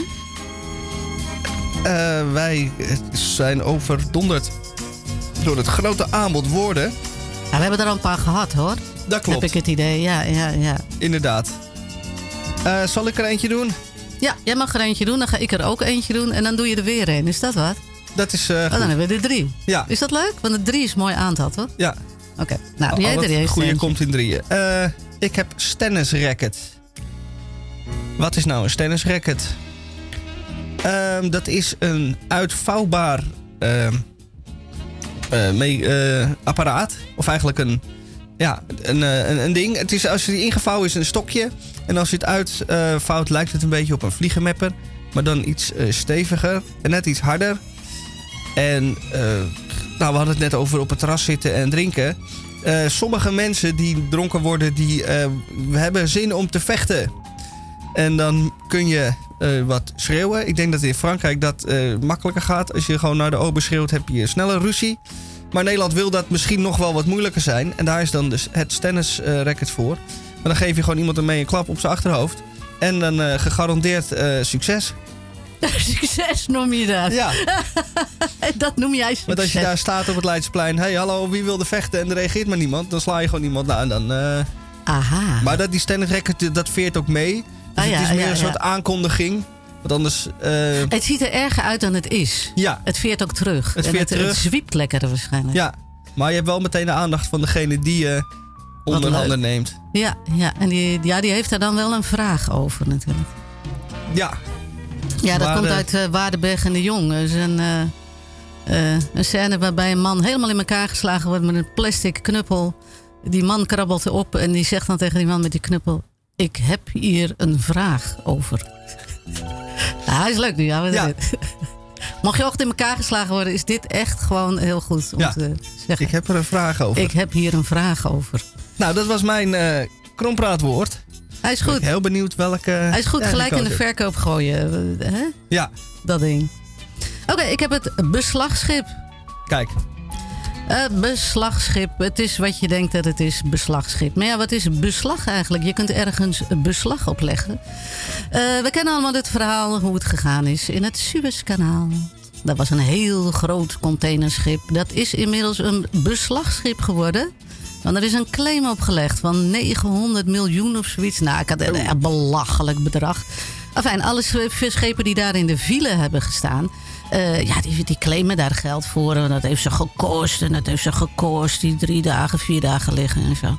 Eh, wij zijn overdonderd door het grote aanbod woorden. Ja, we hebben er al een paar gehad, hoor. Dat klopt, Heb ik het idee. Ja, ja, ja. inderdaad. Eh, zal ik er eentje doen? Ja, jij mag er eentje doen. Dan ga ik er ook eentje doen. En dan doe je er weer een. Is dat wat? Dat is eh, Oh, dan hebben we er drie. Ja, Is dat leuk? Want de drie is een mooi aantal, toch? ja. Oké. Nou, doe jij Al er eerst goede eentje. komt in drieën. Eh, ik heb stennis racket. Wat is nou een stennis racket? Ehm, dat is een uitvouwbaar ehm, eh, mee, eh, apparaat. Of eigenlijk een, ja, een, eh, een, een ding. Het is, als het ingevouwen is een stokje. En als je het uitvouwt lijkt het een beetje op een vliegenmapper. Maar dan iets eh, steviger en net iets harder. En eh, Nou, we hadden het net over op het terras zitten en drinken. Eh, sommige mensen die dronken worden, die eh, hebben zin om te vechten. En dan kun je eh, wat schreeuwen. Ik denk dat in Frankrijk dat eh, makkelijker gaat. Als je gewoon naar de ober schreeuwt, heb je sneller ruzie. Maar Nederland wil dat misschien nog wel wat moeilijker zijn. En daar is dan dus het tennisracket voor. Maar dan geef je gewoon iemand ermee een klap op zijn achterhoofd. En dan eh, gegarandeerd eh, succes. Succes noem je dat. Ja, Dat noem jij succes. want als je daar staat op het Leidsplein... hey, hallo, wie wilde vechten? En er reageert maar niemand. Dan sla je gewoon iemand aan. Dan, eh, Aha. Maar dat, die tennisracket, dat veert ook mee. Dus Ah, ja, het is meer ja, een soort aankondiging. Want anders... eh, Het ziet er erger uit dan het is. ja, Het veert ook terug. Het En veert het, terug. het zwiept lekkerder waarschijnlijk. ja, maar je hebt wel meteen de aandacht van degene die je onder leuk. handen neemt. Ja, ja. en die, ja, die heeft daar dan wel een vraag over natuurlijk. Ja, Ja, dat komt uit eh, Waardenberg en de Jong. Een, eh, eh, een scène waarbij een man helemaal in elkaar geslagen wordt met een plastic knuppel. Die man krabbelt op en die zegt dan tegen die man met die knuppel... Ik heb hier een vraag over. Hij is leuk nu. Ja? Mocht je ochtend in elkaar geslagen worden, is dit echt gewoon heel goed om Ja. te zeggen. ik heb er een vraag over. Ik heb hier een vraag over. Nou, dat was mijn eh krompraatwoord. Hij is Ik ben goed. heel benieuwd welke... Hij is goed gelijk in de verkoop gooien. eh, Hè? Ja, Dat ding. Oké, ik heb het beslagschip. kijk. Eh, beslagschip. Het is wat je denkt dat het is, beslagschip. Maar ja, wat is beslag eigenlijk? Je kunt ergens beslag opleggen. Eh, we kennen allemaal dit verhaal, hoe het gegaan is in het Suezkanaal. Dat was een heel groot containerschip. Dat is inmiddels een beslagschip geworden. Want er is een claim opgelegd van 900 miljoen of zoiets. Nou, ik had een belachelijk bedrag. Enfin, alle schepen die daar in de file hebben gestaan... eh, ja, die, die claimen daar geld voor. En dat heeft ze gekost. En dat heeft ze gekost. Die drie dagen, vier dagen liggen en zo.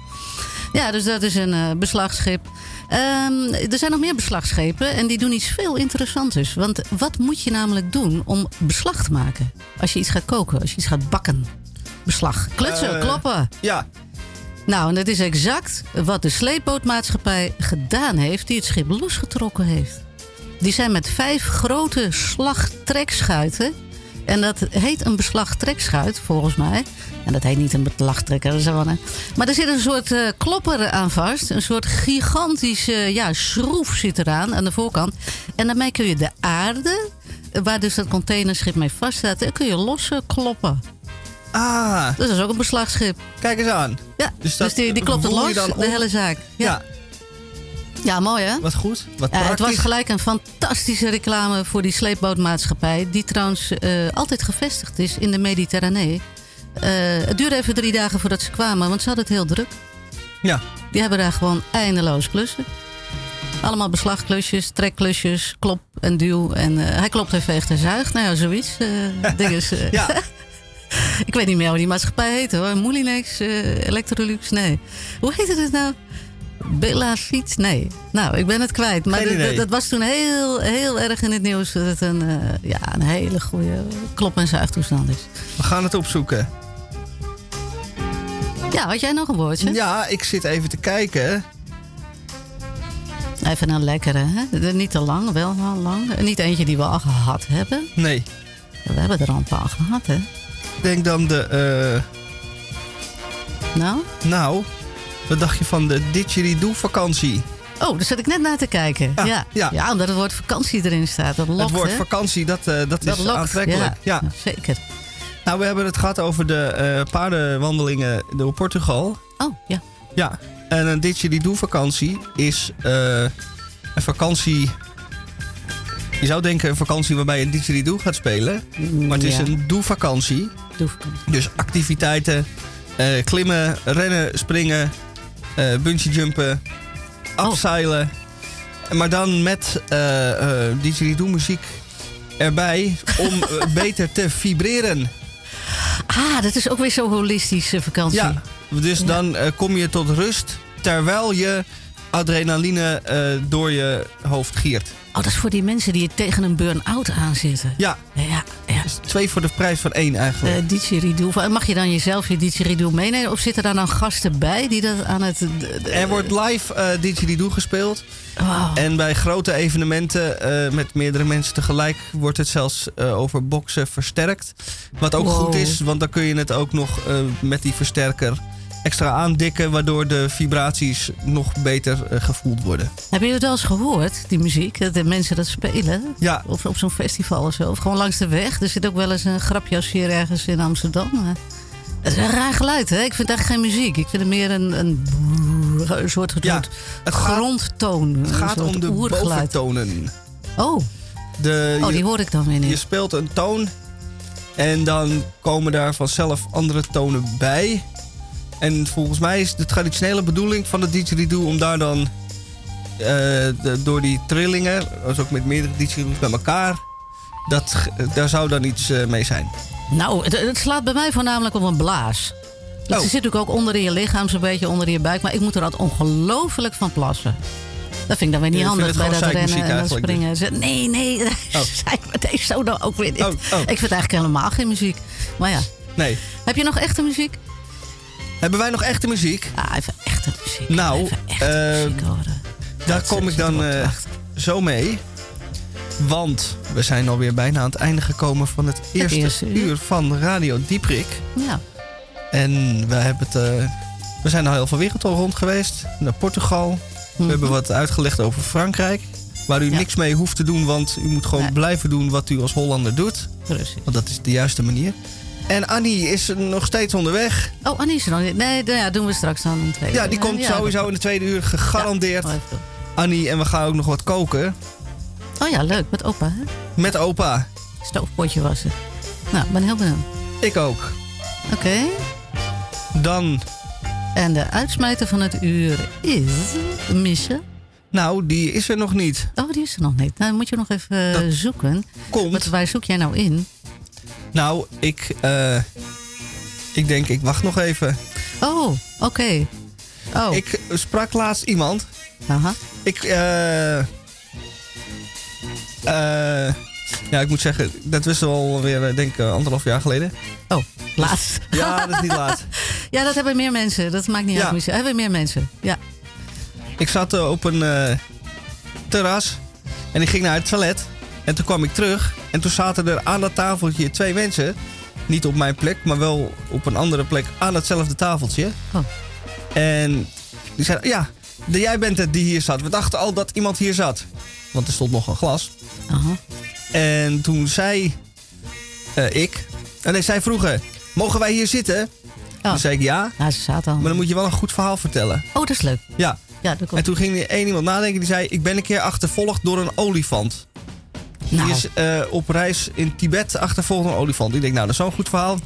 Ja, dus dat is een eh, beslagschip. Ehm, er zijn nog meer beslagschepen en die doen iets veel interessants. Want wat moet je namelijk doen om beslag te maken? Als je iets gaat koken, als je iets gaat bakken. Beslag. Klutsen, Eh. kloppen. Ja, Nou, en dat is exact wat de sleepbootmaatschappij gedaan heeft... die het schip losgetrokken heeft. Die zijn met vijf grote slagtrekschuiten... en dat heet een beslagtrekschuit, volgens mij. En dat heet niet een beslagtrekker, dat is een- Maar er zit een soort eh, klopper aan vast. Een soort gigantische ja, schroef zit eraan, aan de voorkant. En daarmee kun je de aarde... waar dus dat containerschip mee vast staat... kun je losse kloppen. ah, Dus dat is ook een beslagschip. kijk eens aan. Ja, Dus dus, dat die, die klopt het los, dan de hele zaak. Ja, Ja, ja. mooi hè? wat goed. Wat Ja, het was gelijk een fantastische reclame voor die sleepbootmaatschappij... die trouwens eh, altijd gevestigd is in de Mediterranee. Eh, het duurde even drie dagen voordat ze kwamen, want ze hadden het heel druk. Ja, Die hebben daar gewoon eindeloos klussen. Allemaal beslagklusjes, trekklusjes, klop en duw. En eh, hij klopt en veegt en zuigt. Nou ja, zoiets. ding is, eh, ja. Ik weet niet meer hoe die maatschappij heet hoor. Moulinex, Electrolux, nee. Hoe heette het nou? Bella Fiets? Nee. Nou, ik ben het kwijt. Maar dat- dat, was toen heel, heel erg in het nieuws. Dat het een, eh, ja, een hele goede klop- en zuigtoestand is. we gaan het opzoeken. Ja, had jij nog een woordje? Ja, ik zit even te kijken. Even een lekkere, hè? Niet te lang, wel wel lang. Niet eentje die we al gehad hebben. Nee, We hebben er al een paar gehad, hè? ik denk dan de... eh, Nou? nou, wat dacht je van de didgeridoo vakantie? Oh, daar zat ik net naar te kijken. Ja, Ja, ja. ja. omdat het woord vakantie erin staat. Dat lokt, het woord hè? vakantie, dat, eh, dat, Dat is lokt, aantrekkelijk. Ja. zeker. Nou, we hebben het gehad over de eh, paardenwandelingen door Portugal. Oh, ja. Ja, en een didgeridoo vakantie is eh, een vakantie... Je zou denken een vakantie waarbij je didgeridoo gaat spelen. Maar het is een doe-vakantie. Dus activiteiten, klimmen, rennen, springen, bungee jumpen, afzeilen. Maar dan met eh eh didgeridoo muziek erbij om eh, beter te vibreren. Ah, dat is ook weer zo holistische vakantie. Ja, dus Ja. dan eh, kom je tot rust terwijl je adrenaline eh, door je hoofd giert. Oh, dat is voor die mensen die tegen een burn-out aanzitten. Ja, Ja, ja. dus twee voor de prijs van één eigenlijk. Eh didgeridoo. Mag je dan jezelf je didgeridoo meenemen? Of zitten daar dan gasten bij die dat aan het... er wordt live eh didgeridoo gespeeld. En bij grote evenementen met meerdere mensen tegelijk wordt het zelfs over boksen versterkt. Wat ook Wow. goed is, want dan kun je het ook nog met die versterker extra aandikken, waardoor de vibraties nog beter eh, gevoeld worden. Heb je het wel eens gehoord, die muziek? Dat de mensen dat spelen? Ja, Of op zo'n festival of zo? Of gewoon langs de weg? Er zit ook wel eens een grapje als hier ergens in Amsterdam. Het is een raar geluid, hè? Ik vind eigenlijk geen muziek. Ik vind het meer een, een, een soort, soort Ja, het gaat- grondtoon. het gaat om de oergeluid. boventonen. Oh, De, oh, je- die hoor ik dan weer Je niet. speelt een toon en dan komen daar vanzelf andere tonen bij. En volgens mij is de traditionele bedoeling van de didgeridoo om daar dan eh, de- door die trillingen, dus ook met meerdere didgeridoos bij elkaar, dat, daar zou dan iets eh, mee zijn. Nou, het, het slaat bij mij voornamelijk op een blaas. Het Oh. zit natuurlijk ook onder in je lichaam, zo'n beetje onder in je buik. Maar ik moet er altijd ongelooflijk van plassen. Dat vind ik dan weer niet vindt handig bij dat rennen en dat springen. Ze- Nee, nee, Oh. deze zo dan ook weer niet. Oh, oh. Ik vind eigenlijk helemaal geen muziek. Maar ja, Nee. heb je nog echte muziek? Hebben wij nog echte muziek? Ja, even echte muziek. Nou, even echte eh, muziek horen. Daar kom ik dan eh, zo mee. Want we zijn alweer bijna aan het einde gekomen van het eerste, eerste uur. uur van Radio Dieprik. Ja. En we, hebben het, eh, we zijn al heel veel wereld al rond geweest. Naar Portugal. We Mhm. hebben wat uitgelegd over Frankrijk. Waar u Ja. niks mee hoeft te doen, want u moet gewoon Nee. blijven doen wat u als Hollander doet. Precies. Want dat is de juiste manier. En Annie is nog steeds onderweg. Oh, Annie is er nog niet. Nee, ja, doen we straks dan een tweede. Ja, die komt Ja, sowieso in de tweede uur gegarandeerd. Doen. Annie, en we gaan ook nog wat koken. Oh ja, leuk. Met opa, hè? Met opa. Stoofpotje wassen. Nou, ik ben heel benieuwd. Ik ook. Oké. Dan, En de uitsmijter van het uur is... Misha. nou, die is er nog niet. Oh, die is er nog niet. Nou, moet je nog even eh, Dat zoeken. Komt. Wat, waar zoek jij nou in? Nou, ik, eh, ik denk, ik wacht nog even. Oh, oké. Oh, Ik sprak laatst iemand. aha. Ik, eh. eh, ja, ik moet zeggen, dat was alweer, eh, denk ik, anderhalf jaar geleden. Oh, laatst. Ja, dat is niet laat. Ja, dat hebben meer mensen. Dat maakt niet Ja. uit. Misha. Hebben meer mensen. Ja. Ik zat op een terras en ik ging naar het toilet. En toen kwam ik terug en toen zaten er aan dat tafeltje twee mensen. Niet op mijn plek, maar wel op een andere plek aan hetzelfde tafeltje. Oh. En die zeiden, ja, jij bent het die hier zat. We dachten al dat iemand hier zat. Want er stond nog een glas. En toen zei eh, ik, en nee, zij vroegen, mogen wij hier zitten? Oh. Toen zei ik ja, ze zaten al. maar dan moet je wel een goed verhaal vertellen. Oh, dat is leuk. Ja, Ja, dat en komt. toen ging er één iemand nadenken die zei: Ik ben een keer achtervolgd door een olifant. Nou, Die is eh, op reis in Tibet achtervolgd door een olifant. Ik denk, nou, dat is zo'n goed verhaal.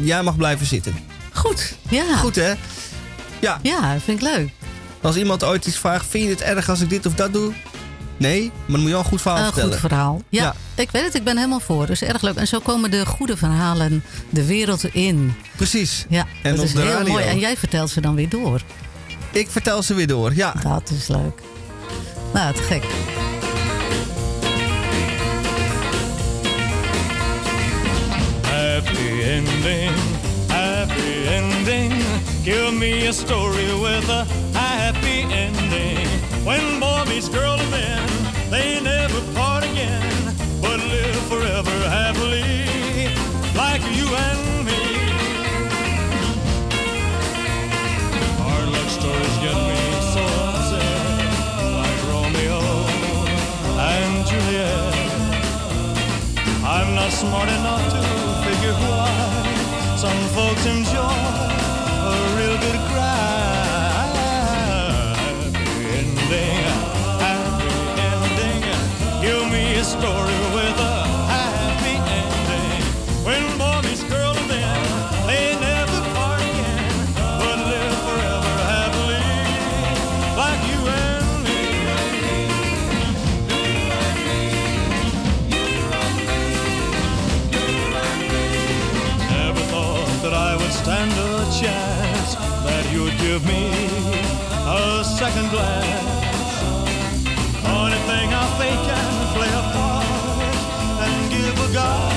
Jij mag blijven zitten. goed. Ja. Goed hè? Ja, Ja, vind ik leuk. als iemand ooit iets vraagt: Vind je het erg als ik dit of dat doe? Nee, maar dan moet je wel een goed verhaal Een vertellen. goed verhaal. Ja, Ja. ik weet het. Ik ben helemaal voor. Dus erg leuk. En zo komen de goede verhalen de wereld in. Precies. Ja, En dat is heel radio. mooi. En jij vertelt ze dan weer door. Ik vertel ze weer door. Ja. Dat is leuk. Nou, te gek. Happy ending, happy ending. Give me a story with a happy ending. When boy meets girl and then they never part again, but live forever happily, like you and me. Hard luck stories get me so upset, like Romeo and Juliet. I'm not smart enough to why some folks enjoy a real good cry. give me a second glance. Only thing I think can play a part and give a God.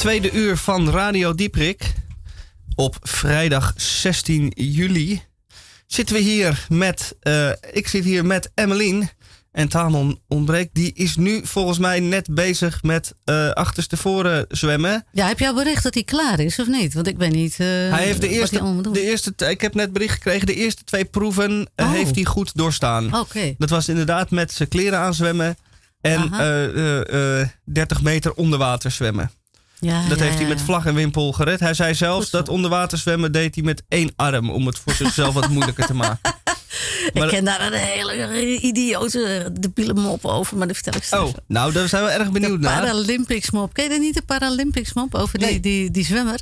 Tweede uur van Radio Dieprik. Op vrijdag 16 juli zitten we hier met. eh, ik zit hier met Emmeline. En Tamon ontbreekt. Die is nu volgens mij net bezig met eh achterstevoren zwemmen. Ja, heb jij al bericht dat hij klaar is of niet? Want ik weet niet. eh, hij heeft de eerste, de eerste. Ik heb net bericht gekregen. De eerste twee proeven Oh. heeft hij goed doorstaan. Oké. Dat was inderdaad met zijn kleren aanzwemmen. En Aha. eh, eh, eh, 30 meter onder water zwemmen. Ja, Dat ja, heeft hij met vlag en wimpel gered. Hij zei zelfs dat onderwater zwemmen deed hij met één arm. Om het voor zichzelf wat moeilijker te maken. Ik ken daar een hele idiote debiele mop over, maar dat vertel ik straks. Oh, nou, daar zijn we erg de benieuwd naar. Paralympics mop. Ken je niet, de Paralympics mop over die, Nee. die, die zwemmer?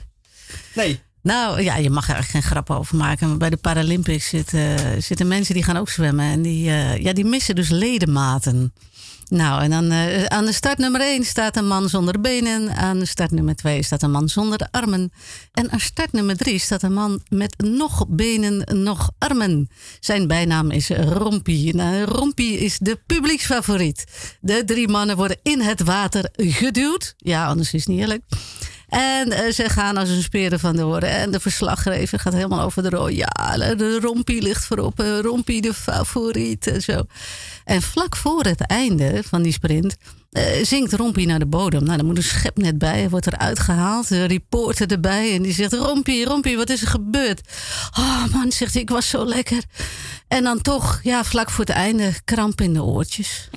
Nee. Nou ja, je mag er eigenlijk geen grap over maken. Maar bij de Paralympics zitten, zitten mensen die gaan ook zwemmen. En die, eh, ja, die missen dus ledematen. Nou, en dan eh, aan de start nummer 1 staat een man zonder benen. Aan de start nummer 2 staat een man zonder armen. En aan start nummer 3 staat een man met nog benen, nog armen. Zijn bijnaam is Rompie. Nou, Rompie is de publieksfavoriet. De drie mannen worden in het water geduwd. Ja, anders is het niet eerlijk. En eh, ze gaan als een speren van. En de verslaggever gaat helemaal over de. Ja, de Rompie ligt voorop. eh, Rompie de favoriet en zo. En vlak voor het einde van die sprint eh, zinkt Rompie naar de bodem. Nou, dan moet een schep net bij. Wordt eruit gehaald. De reporter erbij. En die zegt, Rompie, Rompie, wat is er gebeurd? Oh man, zegt hij, ik was zo lekker. En dan toch, ja, vlak voor het einde, kramp in de oortjes.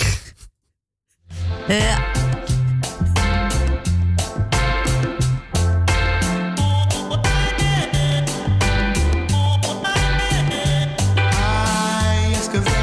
ja. I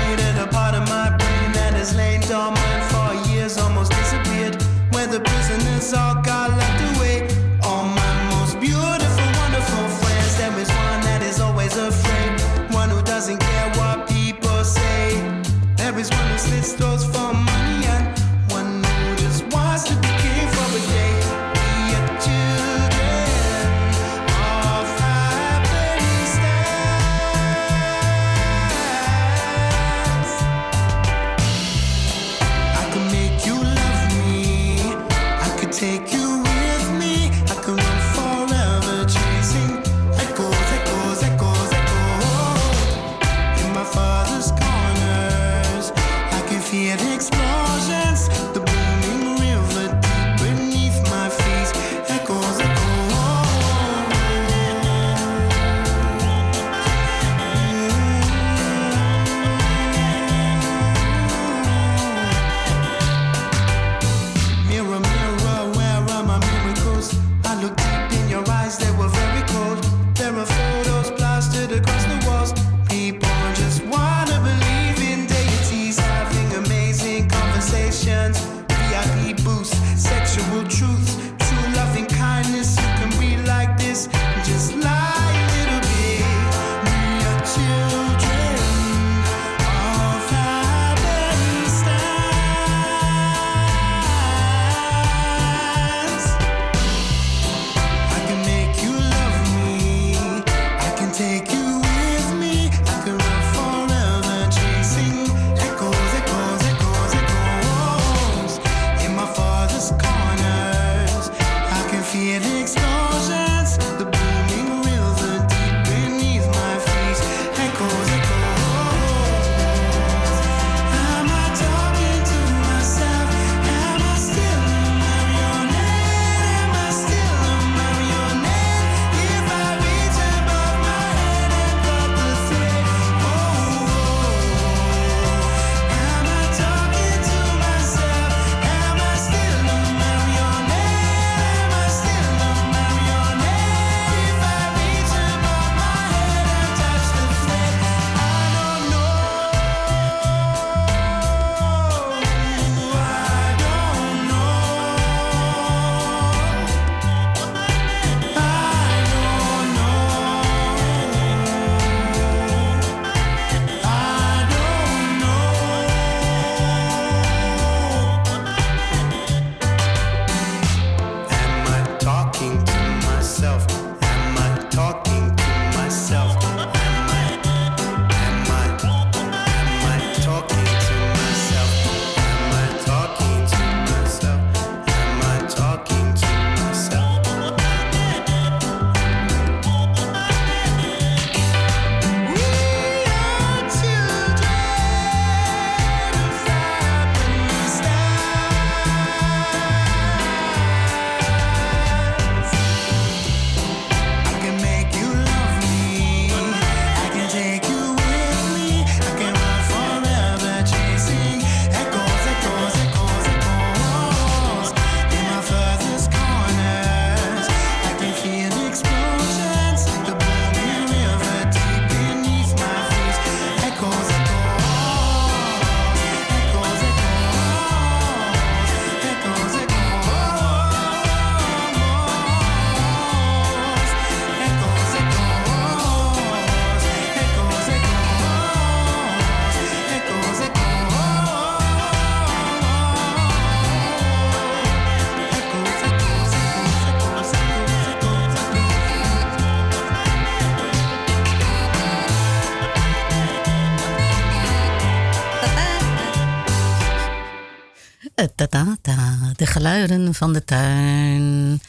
van de tuin.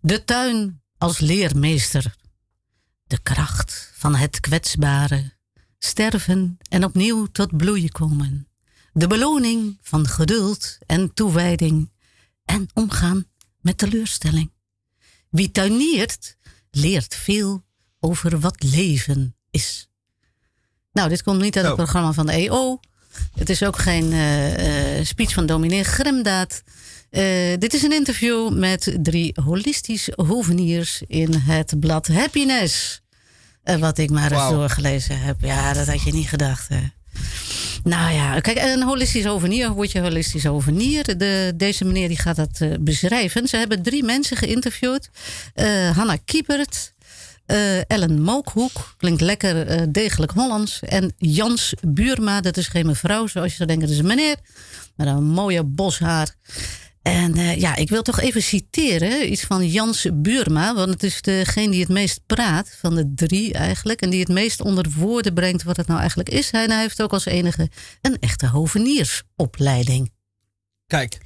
De tuin als leermeester. De kracht van het kwetsbare. Sterven en opnieuw tot bloei komen. De beloning van geduld en toewijding. En omgaan met teleurstelling. Wie tuiniert, leert veel over wat leven is. Nou, dit komt niet uit het Zo. programma van de EO. Het is ook geen eh, eh, speech van dominee Gremdaad. Eh, dit is een interview met drie holistisch hoveniers in het blad Happiness. Eh, wat ik maar eens doorgelezen heb. Ja, dat had je niet gedacht. Hè. Nou ja, kijk, een holistisch hovenier, word je holistisch hovenier. De, deze meneer die gaat dat eh, beschrijven. Ze hebben drie mensen geïnterviewd. Hanna Kiepert, Ellen Mookhoek, klinkt lekker degelijk Hollands. En Jans Buurma, dat is geen mevrouw zoals je zou denken, dat is een meneer. Met een mooie boshaar. En eh, ja, ik wil toch even citeren iets van Jans Buurma. Want het is degene die het meest praat van de drie eigenlijk. En die het meest onder woorden brengt wat het nou eigenlijk is. Hij, hij heeft ook als enige een echte hoveniersopleiding. Kijk,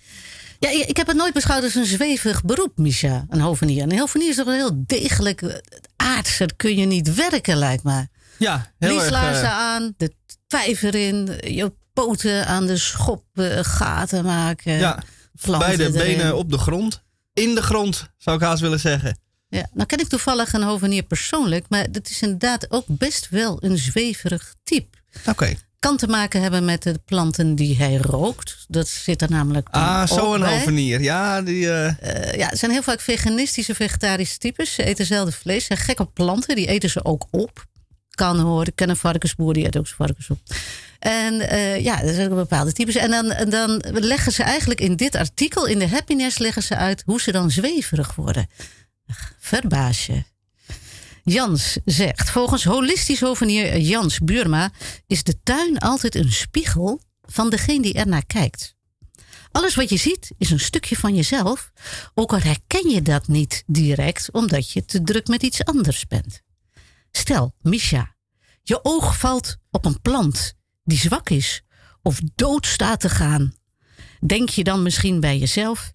Ja, ik heb het nooit beschouwd als een zweverig beroep, Misha, een hovenier. Een hovenier is toch een heel degelijk eh, aardser kun je niet werken, lijkt me. ja, heel. Lieslaarzen eh, aan, de vijver in, je poten aan de schop gaten maken. ja, beide erin. benen op de grond. In de grond, zou ik haast willen zeggen. Ja, nou ken ik toevallig een hovenier persoonlijk, maar dat is inderdaad ook best wel een zweverig type. Oké. Kan te maken hebben met de planten die hij rookt. Dat zit er namelijk Ah, ook zo een bij. hovenier. Ja, die... eh, Eh, ja, het zijn heel vaak veganistische, vegetarische types. Ze eten zelden vlees. Ze zijn gek op planten. Die eten ze ook op. Kan horen. Ik ken een varkensboer, die eet ook zijn varkens op. En eh, ja, er zijn ook bepaalde types. En dan, dan leggen ze eigenlijk in dit artikel, in de happiness, leggen ze uit hoe ze dan zweverig worden. Ach, Verbaas je. Jans zegt, volgens holistisch hovenier Jans Buurma is de tuin altijd een spiegel van degene die ernaar kijkt. Alles wat je ziet is een stukje van jezelf, ook al herken je dat niet direct omdat je te druk met iets anders bent. Stel, Misha, je oog valt op een plant die zwak is of dood staat te gaan. Denk je dan misschien bij jezelf: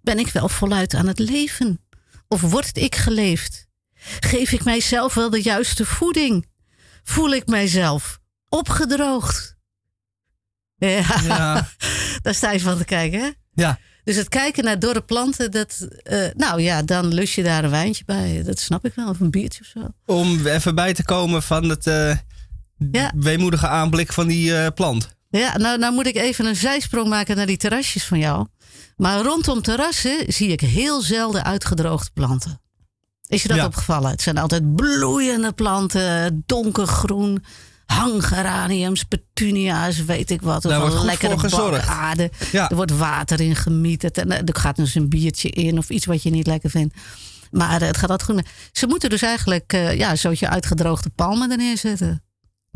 ben ik wel voluit aan het leven? Of word ik geleefd? Geef ik mijzelf wel de juiste voeding? Voel ik mijzelf opgedroogd? Ja, ja, daar sta je van te kijken, hè? ja. Dus het kijken naar dorre planten, dat, eh, nou ja, dan lus je daar een wijntje bij. Dat snap ik wel, of een biertje of zo. Om even bij te komen van het eh, Ja. weemoedige aanblik van die eh, plant. Ja, nou, nou moet ik even een zijsprong maken naar die terrasjes van jou. Maar rondom terrassen zie ik heel zelden uitgedroogde planten. Is je dat Ja. opgevallen? Het zijn altijd bloeiende planten, donkergroen, hanggeraniums, petunia's, weet ik wat. Of Daar een wordt lekkere voor. Ja. Er wordt water in gemieterd en eh, er gaat dus een biertje in of iets wat je niet lekker vindt. Maar eh, het gaat altijd goed. Ze moeten dus eigenlijk ja, een soortje uitgedroogde palmen er neerzetten.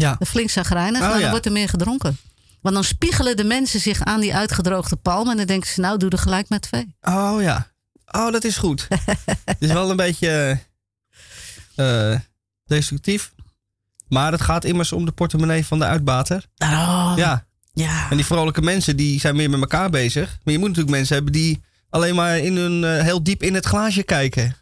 Ja. Flink zagrijnig, Oh, maar dan ja. wordt er meer gedronken. Want dan spiegelen de mensen zich aan die uitgedroogde palmen. En dan denken ze, nou doe er gelijk maar twee. Oh ja. Oh, dat is goed. Het is wel een beetje eh, destructief. Maar het gaat immers om de portemonnee van de uitbater. Daarom. Ja. Ja. En die vrolijke mensen die zijn meer met elkaar bezig. Maar je moet natuurlijk mensen hebben die alleen maar in hun, eh, heel diep in het glaasje kijken.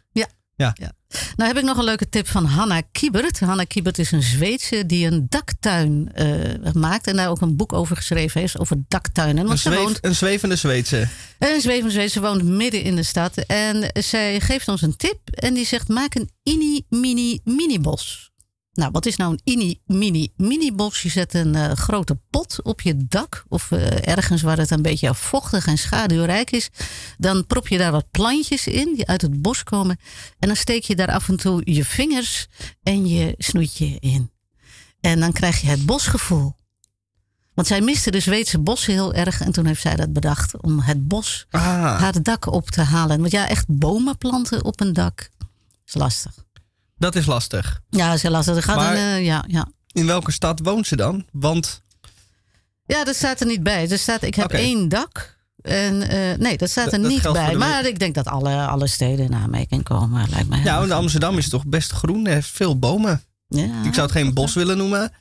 Nou heb ik nog een leuke tip van Hanna Kiebert. Hanna Kiebert is een Zweedse die een daktuin eh, maakt. En daar ook een boek over geschreven heeft, over daktuinen. Een, Want ze zweef- woont een zwevende Zweedse. Een zwevende Zweedse woont midden in de stad. En zij geeft ons een tip. En die zegt: maak een ini mini mini bos. Nou, wat is nou een ini mini mini bos? Je zet een eh, grote pot op je dak. Of eh, ergens waar het een beetje vochtig en schaduwrijk is. Dan prop je daar wat plantjes in die uit het bos komen. En dan steek je daar af en toe je vingers en je snoetje in. En dan krijg je het bosgevoel. Want zij miste de Zweedse bossen heel erg. En toen heeft zij dat bedacht om het bos Ah, haar dak op te halen. Want ja, echt bomen planten op een dak is lastig. Dat is lastig. Ja, is heel lastig. Er gaat Maar- een, eh, ja, ja. In welke stad woont ze dan? Want ja, dat staat er niet bij. Er staat, ik heb één dak. En eh, nee, dat staat er Dat- dat niet bij. Maar ik denk dat alle, alle steden in aanmerking komen. Lijkt mij. ja, want Amsterdam is toch best groen. Er heeft veel bomen. Ja, Ik zou het geen bos willen noemen.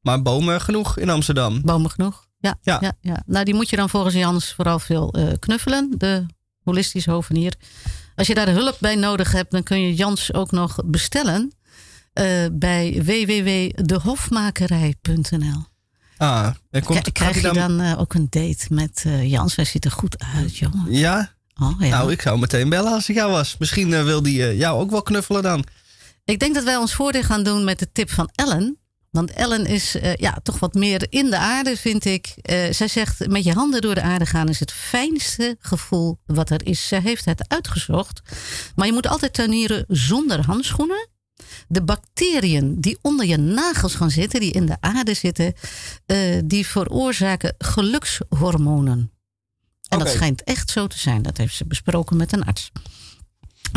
Maar bomen genoeg in Amsterdam. Bomen genoeg. Ja, ja. Ja. Ja, Nou, die moet je dan volgens Jans vooral veel eh, knuffelen. De holistische hovenier. Als je daar hulp bij nodig hebt, dan kun je Jans ook nog bestellen. eh, bij www.dehofmakerij.nl. Ah, er komt, K- Krijg je dan eh, ook een date met eh, Jans? Hij ziet er goed uit, jongen. Ja? Oh, ja. Nou, ik zou meteen bellen als ik jou was. Misschien wil die jou ook wel knuffelen dan. Ik denk dat wij ons voordeel gaan doen met de tip van Ellen. Want Ellen is eh, ja, toch wat meer in de aarde, vind ik. Eh, zij zegt, met je handen door de aarde gaan is het fijnste gevoel wat er is. Zij heeft het uitgezocht. Maar je moet altijd tuinieren zonder handschoenen. De bacteriën die onder je nagels gaan zitten, die in de aarde zitten, eh, die veroorzaken gelukshormonen. En dat schijnt echt zo te zijn. Dat heeft ze besproken met een arts.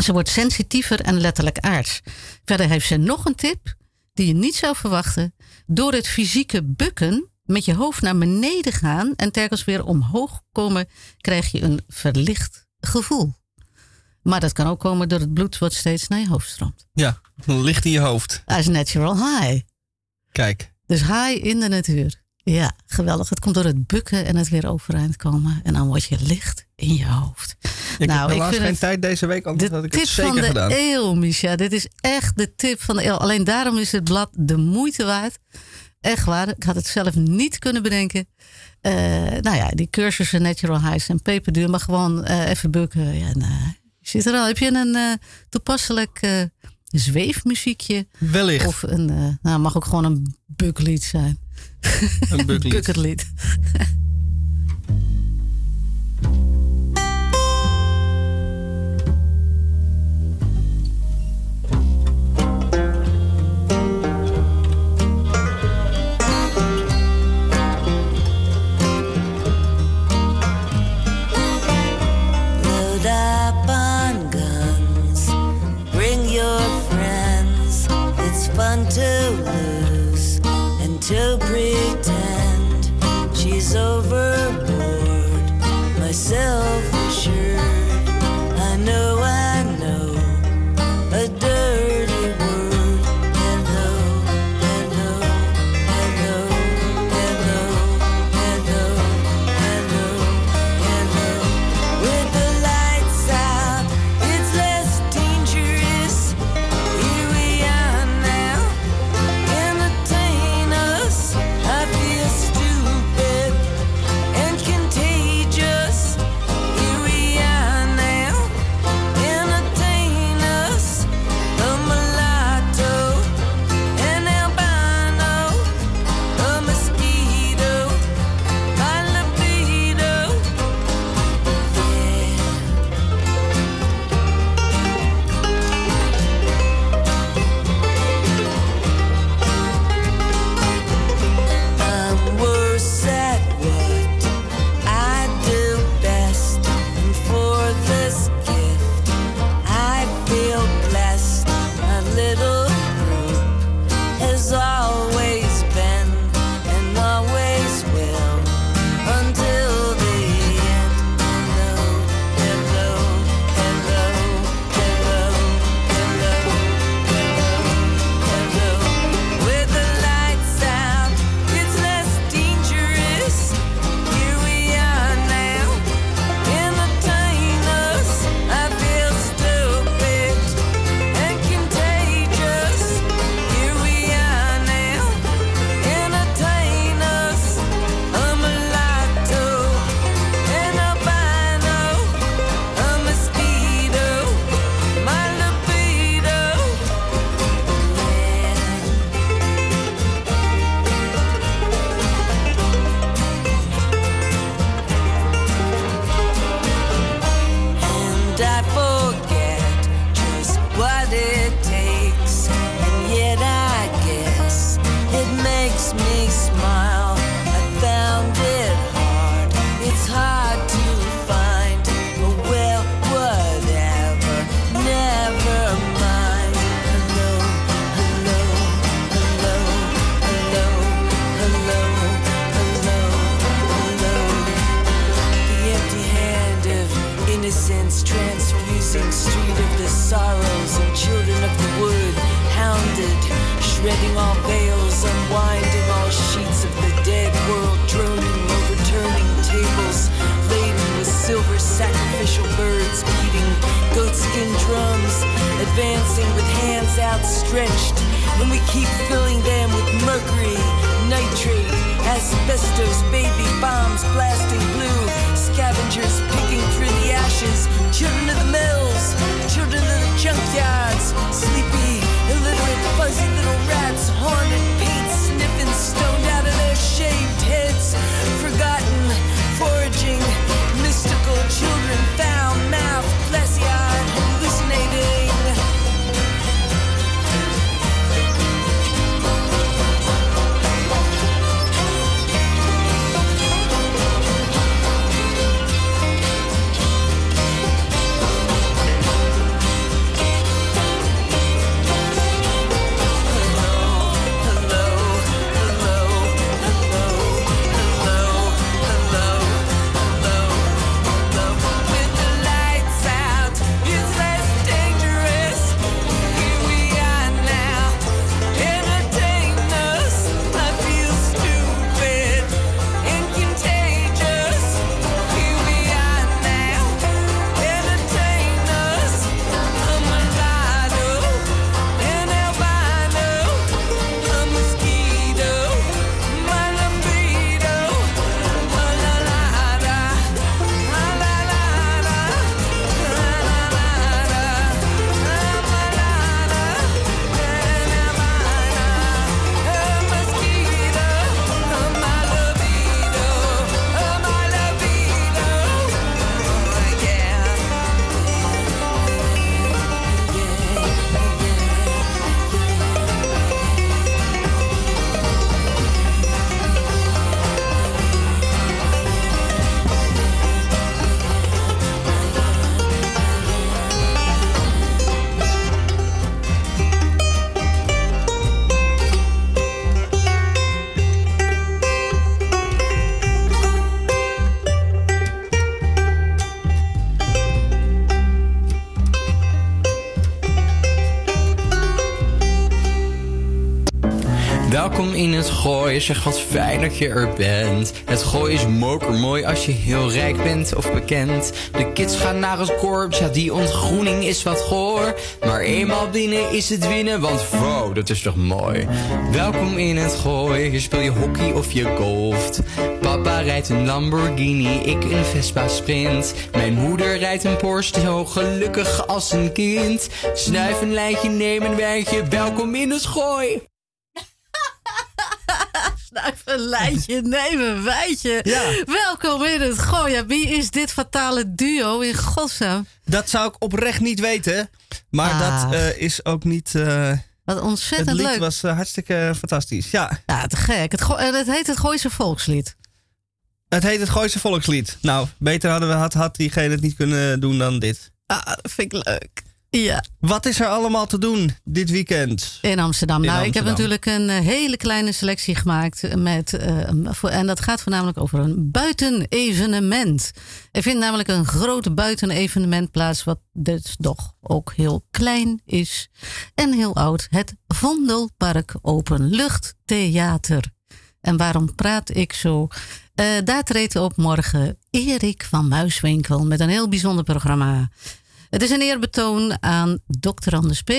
Ze wordt sensitiever en letterlijk aards. Verder heeft ze nog een tip die je niet zou verwachten. Door het fysieke bukken met je hoofd naar beneden gaan en telkens weer omhoog komen, krijg je een verlicht gevoel. Maar dat kan ook komen door het bloed wat steeds naar je hoofd stroomt. Ja, ligt in je hoofd. Dat is natural high. Kijk. Dus high in de natuur. Ja, geweldig. Het komt door het bukken en het weer overeind komen. En dan word je licht in je hoofd. Ik Nou, heb ik vind geen tijd deze week, anders had De ik het tip van zeker de gedaan. eeuw, Misha. Dit is echt de tip van de eeuw. Alleen daarom is het blad de moeite waard. Echt waar, ik had het zelf niet kunnen bedenken. Eh, nou ja, die cursussen Natural Highs en peperduur, maar gewoon eh, even bukken. Ja, nou, je zit er al. Heb je een eh, toepasselijk eh, zweefmuziekje? Wellicht. Of een, eh, nou, mag ook gewoon een buklied zijn. Een bucklied. Outstretched, and we keep filling them with mercury, nitrate, asbestos, baby bombs blasting blue, scavengers picking through the ashes, children of the mills, children of the junkyards, sleepy, illiterate, fuzzy little rats, haunted, paint sniffing, stoned out of their shaved heads, forgotten, het gooi, zeg wat fijn dat je er bent. Het gooi is mokermooi als je heel rijk bent of bekend. De kids gaan naar het korps, ja die ontgroening is wat goor. Maar eenmaal binnen is het winnen, want wow, dat is toch mooi. Welkom in het gooi, hier speel je hockey of je golft. Papa rijdt een Lamborghini, ik een Vespa Sprint. Mijn moeder rijdt een Porsche, zo gelukkig als een kind. Snuif een lijntje, neem een wijntje, welkom in het gooi. Een lijntje, neem een wijtje. Ja. Welkom in het Goya. Wie is dit fatale duo in godsnaam? Dat zou ik oprecht niet weten. Maar Ah. dat eh, is ook niet... eh, Wat het ontzettend lied leuk. was eh, hartstikke fantastisch. Ja, Ja, te gek. Het, het heet het Gooise Volkslied. het heet het Gooise Volkslied. Nou, beter hadden we, had, had diegene het niet kunnen doen dan dit. Ah, dat vind ik leuk. Ja, Wat is er allemaal te doen dit weekend? in Amsterdam. In nou, ik heb natuurlijk een eh, hele kleine selectie gemaakt. Met, eh, voor, en dat gaat voornamelijk over een buitenevenement. Er vindt namelijk een groot buitenevenement plaats. Wat dus toch ook heel klein is. En heel oud. Het Vondelpark Openluchttheater. En waarom praat ik zo? Eh, daar treedt op morgen Erik van Muiswinkel met een heel bijzonder programma. Het is een eerbetoon aan Dr. Anders P.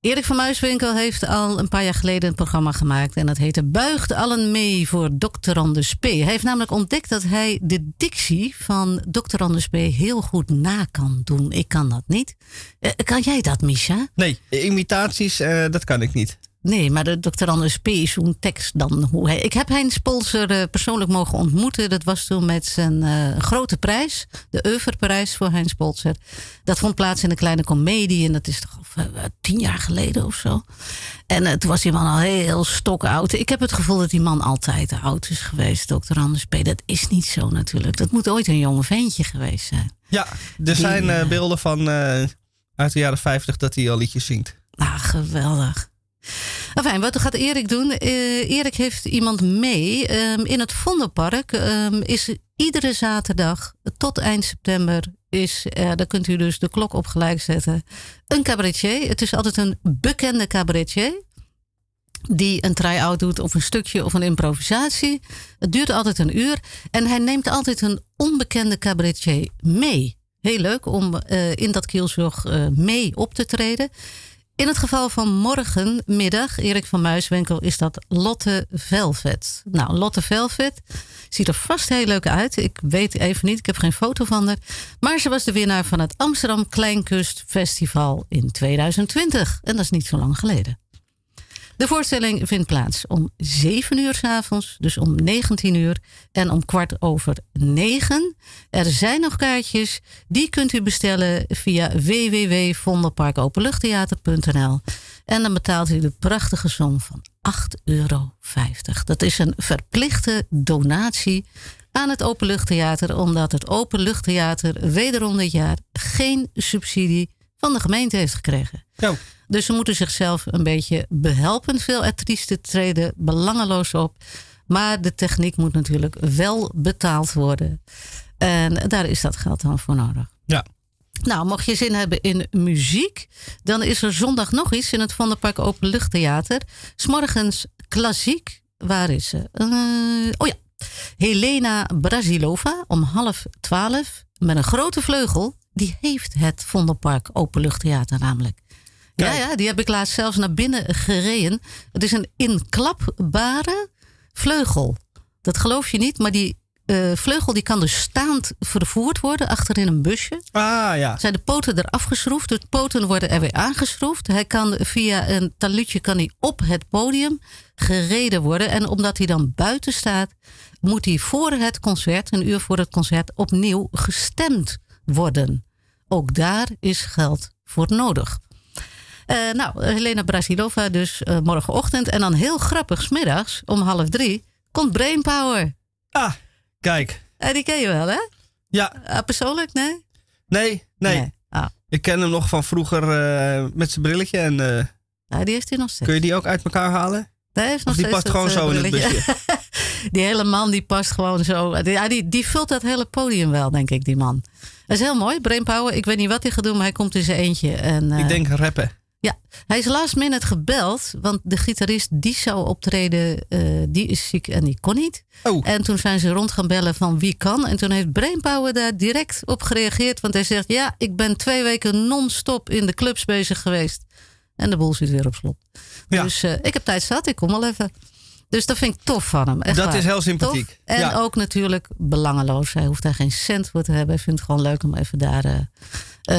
Erik van Muiswinkel heeft al een paar jaar geleden een programma gemaakt. En dat heette Buigt allen mee voor Dr. Anders P. Hij heeft namelijk ontdekt dat hij de dictie van Dr. Anders P. heel goed na kan doen. Ik kan dat niet. Eh, kan jij dat, Misha? Nee, imitaties, eh, dat kan ik niet. Nee, maar de Dr. Anders P. is zo'n tekst dan hoe hij... Ik heb Heinz Polser eh, persoonlijk mogen ontmoeten. Dat was toen met zijn eh, grote prijs. De Euverprijs voor Heinz Polser. Dat vond plaats in een kleine komedie. En dat is toch al, eh, tien jaar geleden of zo. En toen was die man al heel stokoud. Ik heb het gevoel dat die man altijd oud is geweest. Dr. Anders P. Dat is niet zo natuurlijk. Dat moet ooit een jonge ventje geweest zijn. Ja, er zijn beelden van uit de jaren 50 dat hij al liedjes zingt. Ah, geweldig. Enfin, wat gaat Erik doen? Eh, Erik heeft iemand mee. Ehm, in het Vondelpark ehm, is iedere zaterdag tot eind september... Is, er, daar kunt u dus de klok op gelijk zetten. Een cabaretier. Het is altijd een bekende cabaretier. Die een try-out doet of een stukje of een improvisatie. Het duurt altijd een uur. En hij neemt altijd een onbekende cabaretier mee. Heel leuk om eh, in dat kielzog eh, mee op te treden. In het geval van morgenmiddag, Erik van Muiswinkel, is dat Lotte Velvet. Nou, Lotte Velvet ziet er vast heel leuk uit. Ik weet even niet, ik heb geen foto van haar. Maar ze was de winnaar van het Amsterdam Kleinkust Festival in 2020. En dat is niet zo lang geleden. De voorstelling vindt plaats om 7 uur 's avonds, dus om 19 uur en om kwart over 9. Er zijn nog kaartjes, die kunt u bestellen via www.vondelparkopenluchttheater.nl en dan betaalt u de prachtige som van 8,50 euro. Dat is een verplichte donatie aan het Openluchttheater, omdat het Openluchttheater wederom dit jaar geen subsidie van de gemeente heeft gekregen. Dus ze moeten zichzelf een beetje behelpen. Veel artiesten treden belangeloos op. Maar de techniek moet natuurlijk wel betaald worden. En daar is dat geld dan voor nodig. Ja. Nou, mocht je zin hebben in muziek, dan is er zondag nog iets in het Vondelpark Openluchttheater. S'morgens klassiek. Waar is ze? Eh, oh ja. Helena Brasilova om half twaalf met een grote vleugel. Die heeft het Vondelpark Openluchttheater namelijk. Ja, Kijk. ja, die heb ik laatst zelfs naar binnen gereden. Het is een inklapbare vleugel. Dat geloof je niet, maar die eh, vleugel die kan dus staand vervoerd worden achterin een busje. Ah ja. Zijn de poten eraf geschroefd, de poten worden er weer aangeschroefd. Hij kan via een talutje kan hij op het podium gereden worden. En omdat hij dan buiten staat, moet hij voor het concert, een uur voor het concert, opnieuw gestemd worden. Ook daar is geld voor nodig. Eh, nou, Helena Brasilova dus eh, morgenochtend. En dan heel grappig, 's middags om half drie, komt Brainpower. Ah, kijk. Eh, die ken je wel, hè? Ja, Ah, persoonlijk, nee? nee, nee. Ah, Ik ken hem nog van vroeger met zijn brilletje. En nou, die heeft hij nog steeds. kun je die ook uit elkaar halen? Heeft nog Of die steeds past gewoon zo in het brilletje. die hele man die past gewoon zo. Ja, die, die vult dat hele podium wel, denk ik, die man. Dat is heel mooi. Brainpower. Ik weet niet wat hij gaat doen, maar hij komt in zijn eentje. En, eh, Ik denk rappen. Ja, hij is last minute gebeld, want de gitarist die zou optreden, eh, die is ziek en die kon niet. Oh. En toen zijn ze rond gaan bellen van wie kan. En toen heeft Brainpower daar direct op gereageerd, want hij zegt ja, ik ben twee weken non-stop in de clubs bezig geweest. En de boel zit weer op slot. Ja. Dus eh, ik heb tijd zat, ik kom wel even. Dus dat vind ik tof van hem. Echt Dat waar. is heel sympathiek. Tof. En Ja. ook natuurlijk belangeloos. Hij hoeft daar geen cent voor te hebben. Hij vindt het gewoon leuk om even daar eh,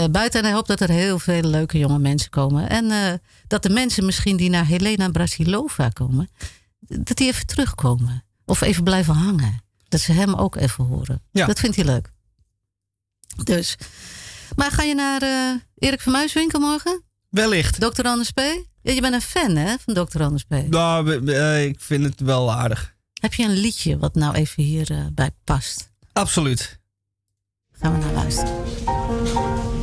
eh, buiten. En hij hoopt dat er heel veel leuke jonge mensen komen. En eh, dat de mensen misschien die naar Helena Brasilova komen, dat die even terugkomen. Of even blijven hangen. Dat ze hem ook even horen. Ja. Dat vindt hij leuk. Dus. Maar ga je naar Erik van Muiswinkel morgen? Wellicht. Dr. Anders P? Ja, je bent een fan hè, van Dr. Anders P. Nou, eh, ik vind het wel aardig. Heb je een liedje wat nou even hierbij bij past? Absoluut. Gaan we naar luisteren.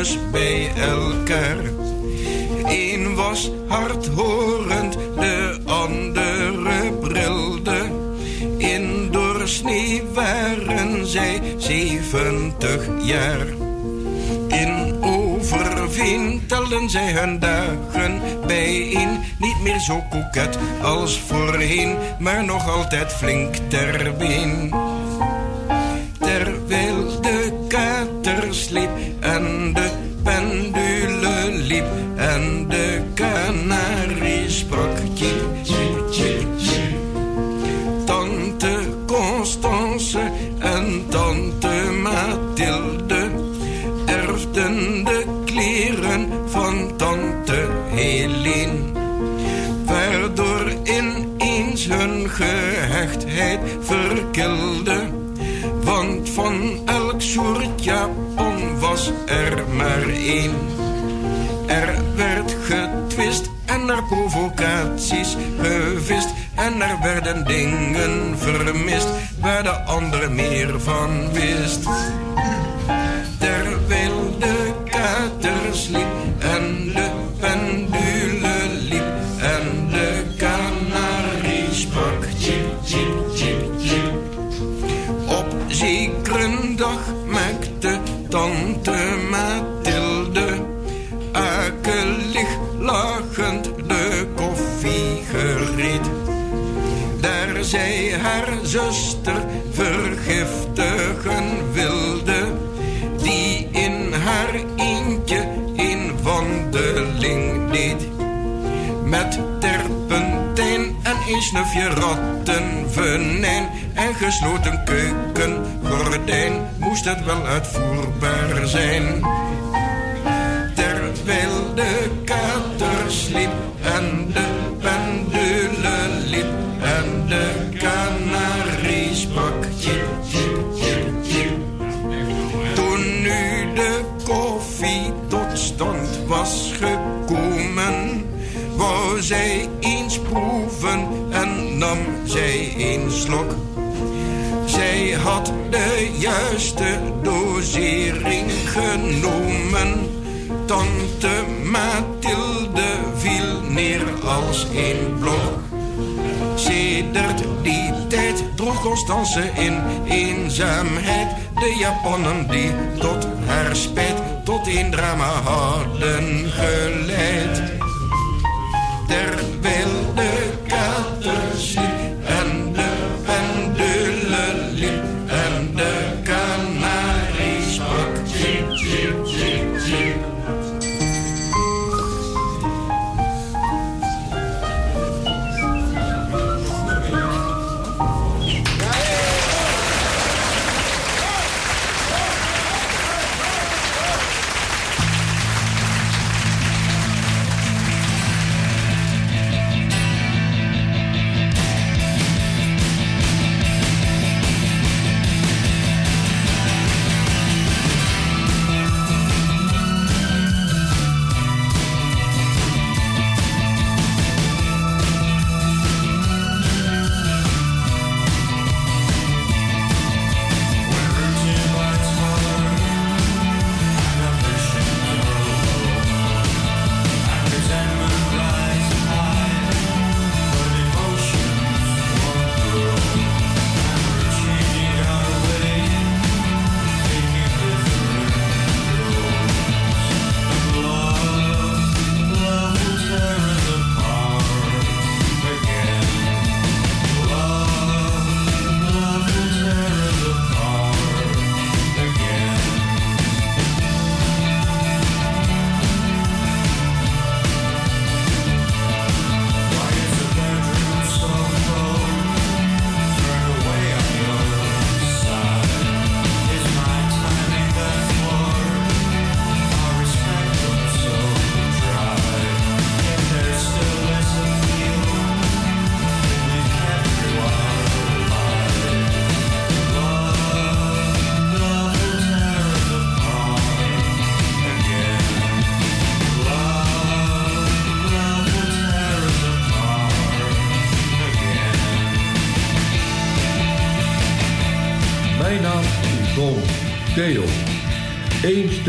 Knus bij elkaar. Een was hardhorend, de andere brilde. In doorsnee waren zij zeventig jaar. In Overveen telden zij hun dagen bijeen. Niet meer zo koket als voorheen, maar nog altijd flink ter been. Terwijl de kater sliep Want van elk soort Japon was er maar één. Er werd getwist en er provocaties gevist. En er werden dingen vermist waar de ander meer van wist. Terwijl de kater sliep en tante Mathilde akelig lachend de koffie gereed. Daar zij haar zuster vergiftigen een snufje rattenvenijn en gesloten keukengordijn moest het wel uitvoerbaar zijn. Terwijl de kater Constance in eenzaamheid de Japanen die tot haar spijt tot een drama hadden geleid.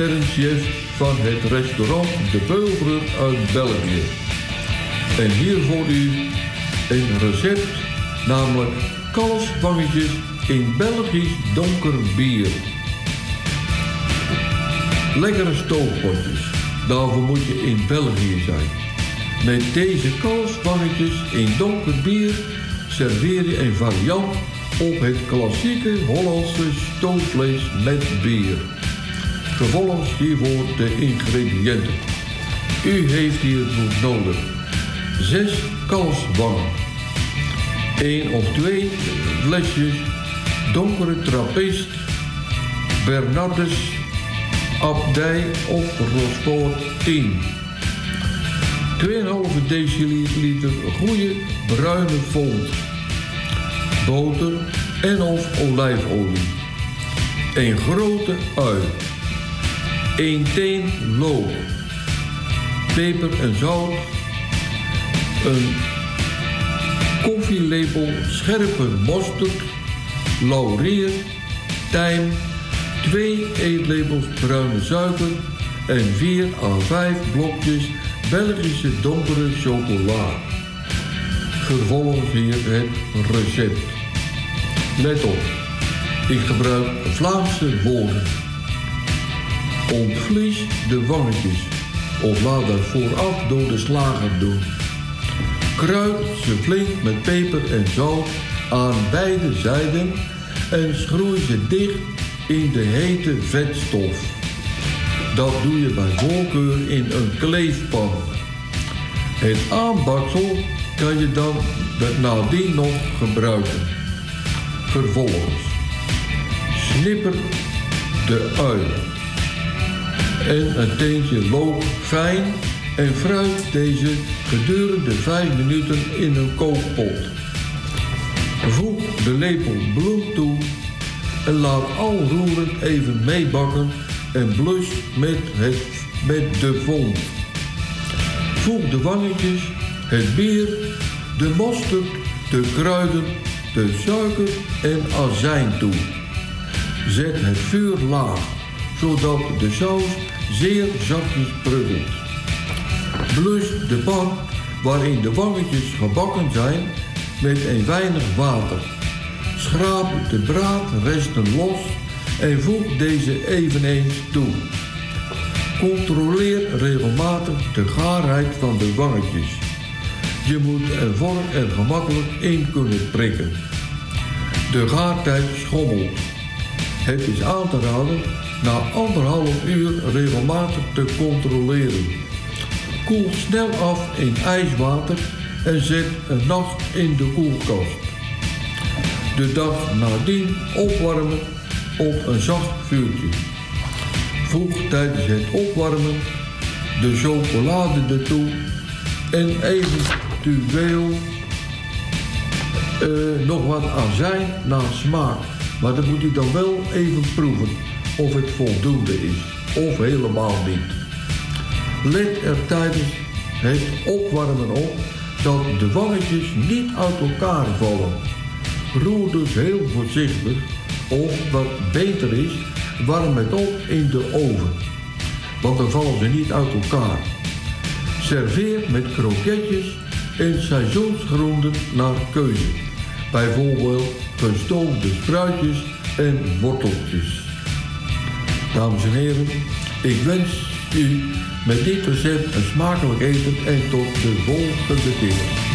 Sterrenchef van het restaurant De Beulbrug uit België. En hier voor u een recept, namelijk kalfswangetjes in Belgisch donker bier. Lekkere stoofpotjes, daarvoor moet je in België zijn. Met deze kalfswangetjes in donker bier serveer je een variant op het klassieke Hollandse stoofvlees met bier. Vervolgens hiervoor de ingrediënten. U heeft hiervoor nodig 6 kalfswangen, 1 of 2 flesjes donkere trappist, Bernardus, Abdij of Rosport 10. 2,5 deciliter goede bruine fond, boter en of olijfolie, een grote ui, 1 teen loop, peper en zout, een koffielepel scherpe mosterd, laurier, tijm, 2 eetlepels bruine suiker en 4 à 5 blokjes Belgische donkere chocola. Vervolgens hier het recept. Let op, ik gebruik Vlaamse woorden. Ontvlies de wangetjes of laat dat vooraf door de slager doen. Kruid ze flink met peper en zout aan beide zijden en schroei ze dicht in de hete vetstof. Dat doe je bij voorkeur in een kleefpan. Het aanbaksel kan je dan nadien nog gebruiken. Vervolgens snipper de ui en een teentje loop fijn en fruit deze gedurende 5 minuten in een kookpot. Voeg de lepel bloem toe en laat al roerend even meebakken en blus met, het, met de vond. Voeg de wangetjes, het bier, de mosterd, de kruiden, de suiker en azijn toe. Zet het vuur laag, zodat de saus zeer zachtjes pruttelt. Blus de pan waarin de wangetjes gebakken zijn met een weinig water. Schraap de braadresten los en voeg deze eveneens toe. Controleer regelmatig de gaarheid van de wangetjes. Je moet er vork er gemakkelijk in kunnen prikken. De gaartijd schommelt. Het is aan te raden na anderhalf uur regelmatig te controleren. Koel snel af in ijswater en zet een nacht in de koelkast. De dag nadien opwarmen op een zacht vuurtje. Voeg tijdens het opwarmen de chocolade ertoe en eventueel eh, nog wat azijn naar smaak. Maar dat moet u dan wel even proeven of het voldoende is of helemaal niet. Let er tijdens het opwarmen op dat de wangetjes niet uit elkaar vallen. Roer dus heel voorzichtig of wat beter is, warm het op in de oven. Want dan vallen ze niet uit elkaar. Serveer met kroketjes en seizoensgroenten naar keuze. Bijvoorbeeld gestoofde spruitjes en worteltjes. Dames en heren, ik wens u met dit recept een smakelijk eten en tot de volgende keer.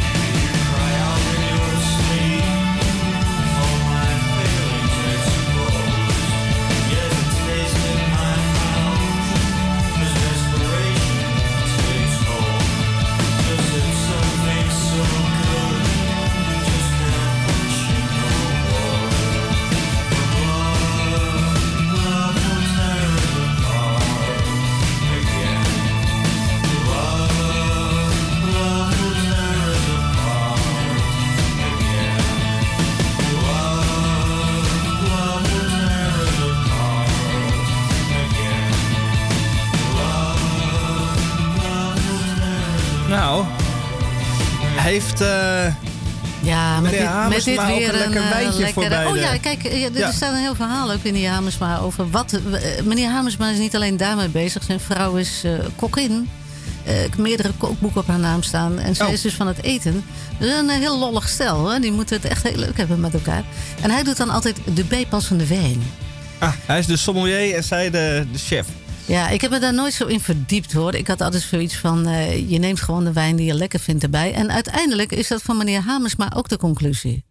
Eh, Ja, met dit, met dit weer een lekker eh, wijntje lekkere- voorbij Oh ja, kijk, eh, er Ja. staat een heel verhaal ook in die Hamersma over wat... meneer Hamersma is niet alleen daarmee bezig. Zijn vrouw is eh kokin. Meerdere kookboeken op haar naam staan. En zij Oh. is dus van het eten. Dus een heel lollig stel. Hè? Die moeten het echt heel leuk hebben met elkaar. En hij doet dan altijd de bijpassende wijn. Ah, hij is de sommelier en zij de, de chef. Ja, ik heb me daar nooit zo in verdiept hoor. Ik had altijd zoiets van, eh, je neemt gewoon de wijn die je lekker vindt erbij. En uiteindelijk is dat van meneer Hamersma ook de conclusie.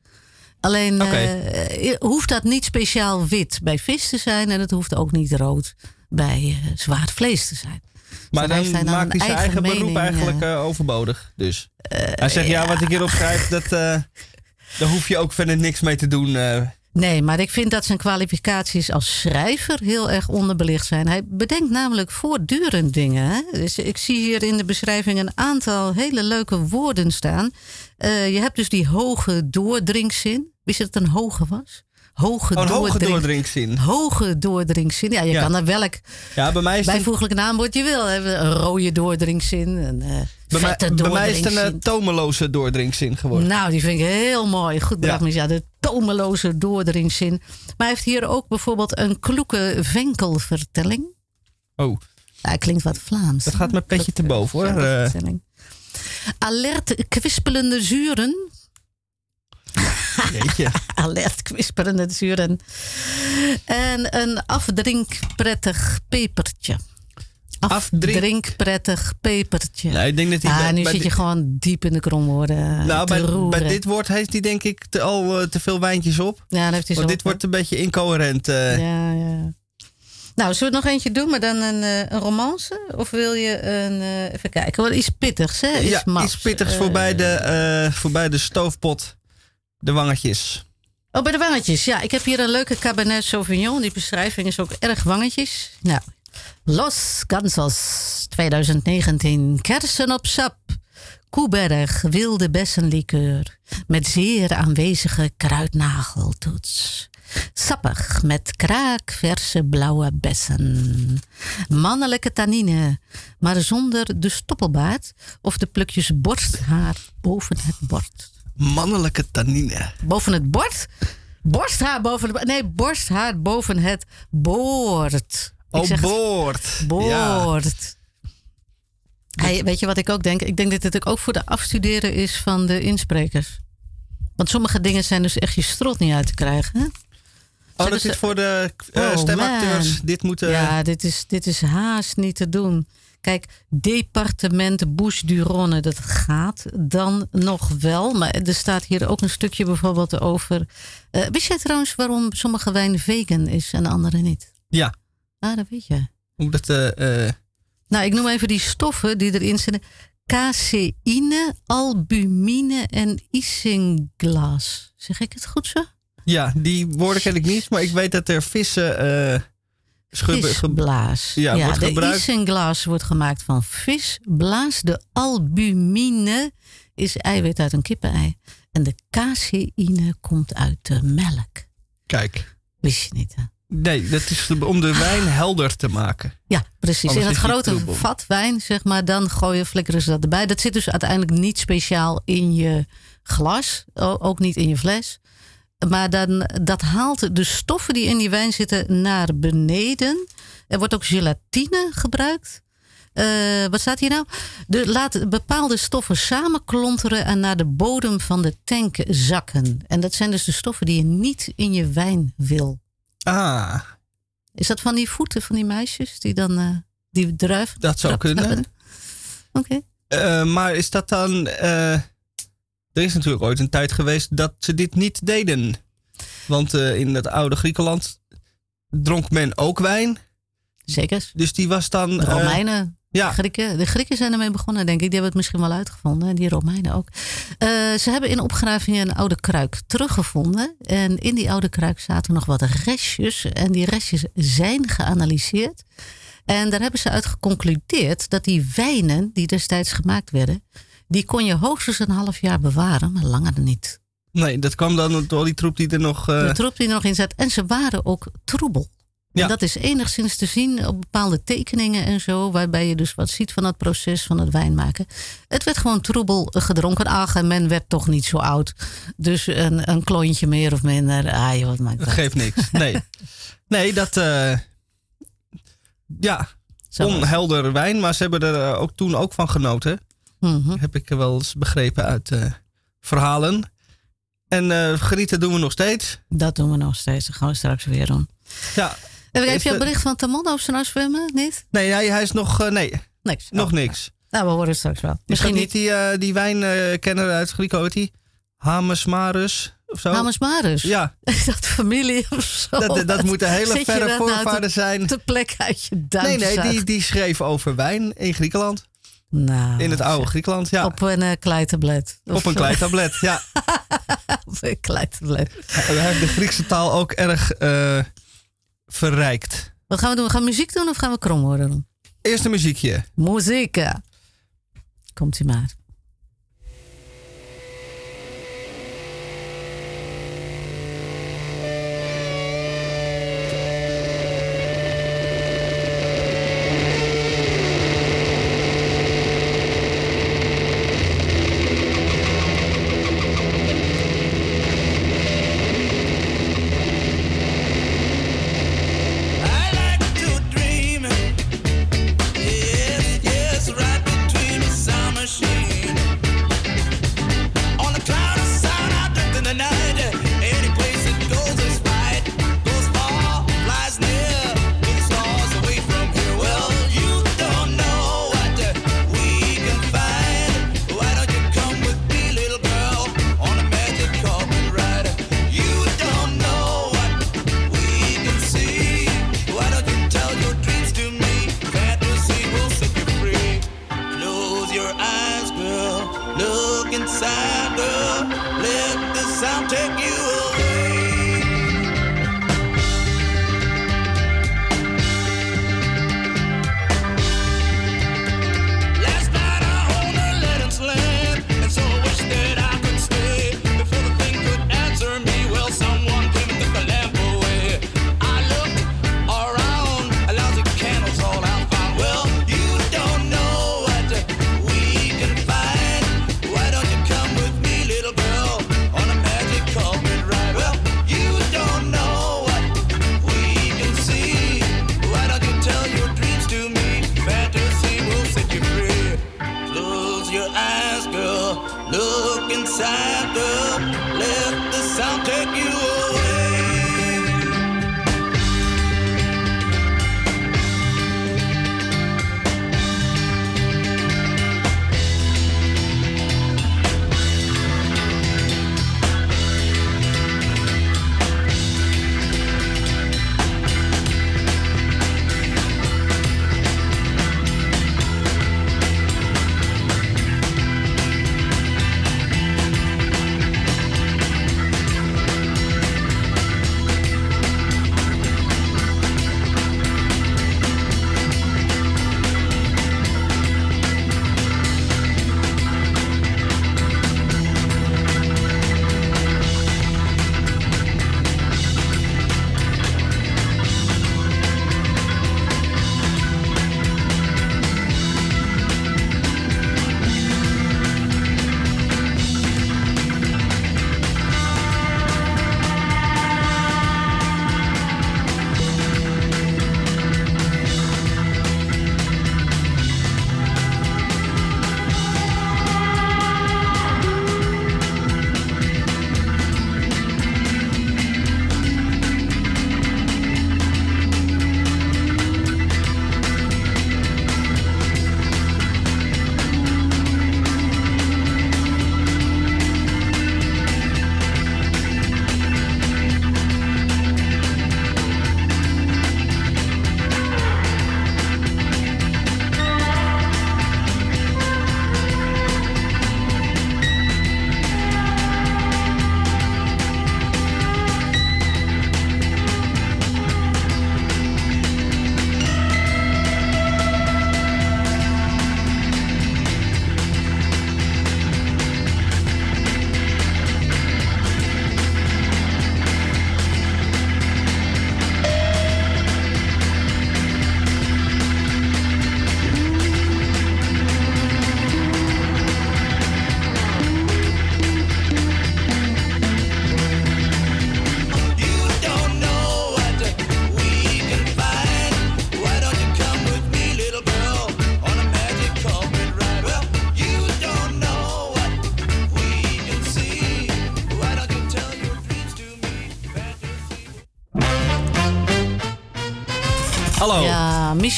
Alleen Oké. eh, hoeft dat niet speciaal wit bij vis te zijn. En het hoeft ook niet rood bij eh, zwaar vlees te zijn. Maar dan maakt hij zijn eigen eigen beroep eigenlijk eh. eh, overbodig. Dus. hij zegt, ja, wat ik hierop schrijf, dat, eh, daar hoef je ook verder niks mee te doen. Nee, maar ik vind dat zijn kwalificaties als schrijver heel erg onderbelicht zijn. Hij bedenkt namelijk voortdurend dingen. Hè? Dus ik zie hier in de beschrijving een aantal hele leuke woorden staan. Eh, je hebt dus die hoge doordringzin. Wist je dat het een hoge was? Hoge, Oh, hoge doordring- doordringzin. Hoge doordringzin. Ja, je Ja. kan er welk Ja, bij mij is het, een- bijvoeglijk naamwoord je wil. hebben. Een rode doordringzin, een eh bij mij, vette bij mij is het een eh, tomeloze doordringzin geworden. Nou, die vind ik heel mooi. Goed bedacht, Ja. ja. De tomeloze doordringzin. Maar hij heeft hier ook bijvoorbeeld een kloeke venkelvertelling. Oh, hij klinkt wat Vlaams. dat gaat met petje te boven hoor. Eh. Alert kwispelende zuren. jeetje. Alert kwispelende zuren. En een afdrinkprettig pepertje. Afdrink- Afdrinkprettig pepertje. Nou, ik denk dat hij ah, bij- nu bij zit je gewoon diep in de kromwoorden Nou, te bij, roeren. bij dit woord heeft hij denk ik te, al eh, te veel wijntjes op. ja, dan heeft hij Want zo dit wordt een beetje incoherent. eh. Ja, ja. Nou, zullen we nog eentje doen, maar dan een, eh, een romance? Of wil je een. eh, even kijken, wat iets pittigs, hè? Iets ja, iets pittigs Eh, voorbij, de, eh, voorbij de stoofpot. De wangetjes. Oh, bij de wangetjes. Ja, ik heb hier een leuke Cabernet Sauvignon. Die beschrijving is ook erg wangetjes. Nou, Los Gansos 2019. Kersen op sap. Koeberg wilde bessenlikeur. Met zeer aanwezige kruidnageltoets. Sappig met kraakverse blauwe bessen. Mannelijke tannine, maar zonder de stoppelbaard of de plukjes borsthaar boven het bord. Mannelijke tannine. Boven het bord? Borsthaar boven het Nee, borsthaar boven het boord. Oh, boord. Ja. Boord. Hey, weet je wat ik ook denk? Ik denk dat dit ook voor de afstuderen is van de insprekers. Want sommige dingen zijn dus echt je strot niet uit te krijgen. Hè? Oh, dat ze- is voor de eh, Oh, stemacteurs. man. Dit moeten... Ja, dit is, dit is haast niet te doen. Kijk, departement Bouche du Rhône, dat gaat dan nog wel. Maar er staat hier ook een stukje bijvoorbeeld over... Eh, wist jij trouwens waarom sommige wijn vegan is en andere niet? Ja. Ah, dat weet je. Hoe dat... eh, Nou, ik noem even die stoffen die erin zitten. Caseïne, albumine en isinglaas. Zeg ik het goed zo? ja, die woorden ken ik niet. Maar ik weet dat er vissen... ge- Visblaas. Ja, wordt de gebruikt. isinglaas wordt gemaakt van visblaas. De albumine is eiwit uit een kippenei. En de caseïne komt uit de melk. Kijk. Wist je niet, hè? Nee, dat is om de wijn helder te maken. Ja, precies. Anders in het grote vat wijn, zeg maar, dan gooien, flikkeren ze dat erbij. Dat zit dus uiteindelijk niet speciaal in je glas, ook niet in je fles. Maar dan, dat haalt de stoffen die in die wijn zitten naar beneden. Er wordt ook gelatine gebruikt. Eh, wat staat hier nou? De, laat bepaalde stoffen samenklonteren en naar de bodem van de tank zakken. En dat zijn dus de stoffen die je niet in je wijn wil. Ah, Is dat van die voeten van die meisjes die dan eh, die druif? dat zou kunnen. Oké. Eh, maar is dat dan... eh, er is natuurlijk ooit een tijd geweest dat ze dit niet deden. Want in het oude Griekenland dronk men ook wijn. Zeker. Dus die was dan... De Romeinen, ja. Grieken. De Grieken zijn ermee begonnen, denk ik. Die hebben het misschien wel uitgevonden. En die Romeinen ook. Eh, ze hebben in opgravingen een oude kruik teruggevonden. En in die oude kruik zaten nog wat restjes. En die restjes zijn geanalyseerd. En daar hebben ze uit geconcludeerd dat die wijnen die destijds gemaakt werden... die kon je hoogstens een half jaar bewaren, maar langer niet. Nee, dat kwam dan door die troep die er nog... eh, De troep die er nog in zat. En ze waren ook troebel. Ja. En dat is enigszins te zien op bepaalde tekeningen en zo, waarbij je dus wat ziet van het proces van het wijnmaken. Het werd gewoon troebel gedronken. Ach, en men werd toch niet zo oud. Dus een, een klontje meer of minder. Ah, joh, wat maakt Dat dat? geeft niks. Nee, nee dat. eh, ja, Zo onhelder wijn, maar ze hebben er eh, ook toen ook van genoten. Mhm. Heb ik wel eens begrepen uit eh, verhalen. En genieten doen we nog steeds. Dat doen we nog steeds. Dat gaan we straks weer doen. Ja. En heb je een de- bericht van Tamon over zijn zwemmen? Niet? Nee, hij, hij is nog. eh, nee, Niks. nog Oh, niks. Nou, we horen het straks wel. Misschien niet die, eh, die wijnkenner uit Griekenland? Hoe heet die? Hamersmarus of zo? Hamas Marus. Ja, Is dat familie of zo? dat, dat moeten hele Zit je verre nou voorvaders zijn. Te plek uit je Nee, duim nee, die, zuigt? die schreef over wijn in Griekenland. Nou, In het oude Griekenland, ja. Op een uh, kleitablet. Op een kleitablet, ja. Op een kleitablet. Hij heeft de Griekse taal ook erg verrijkt. Wat gaan we doen? We gaan muziek doen of gaan we krom worden? Eerst een muziekje. Muziek. Komt ie maar.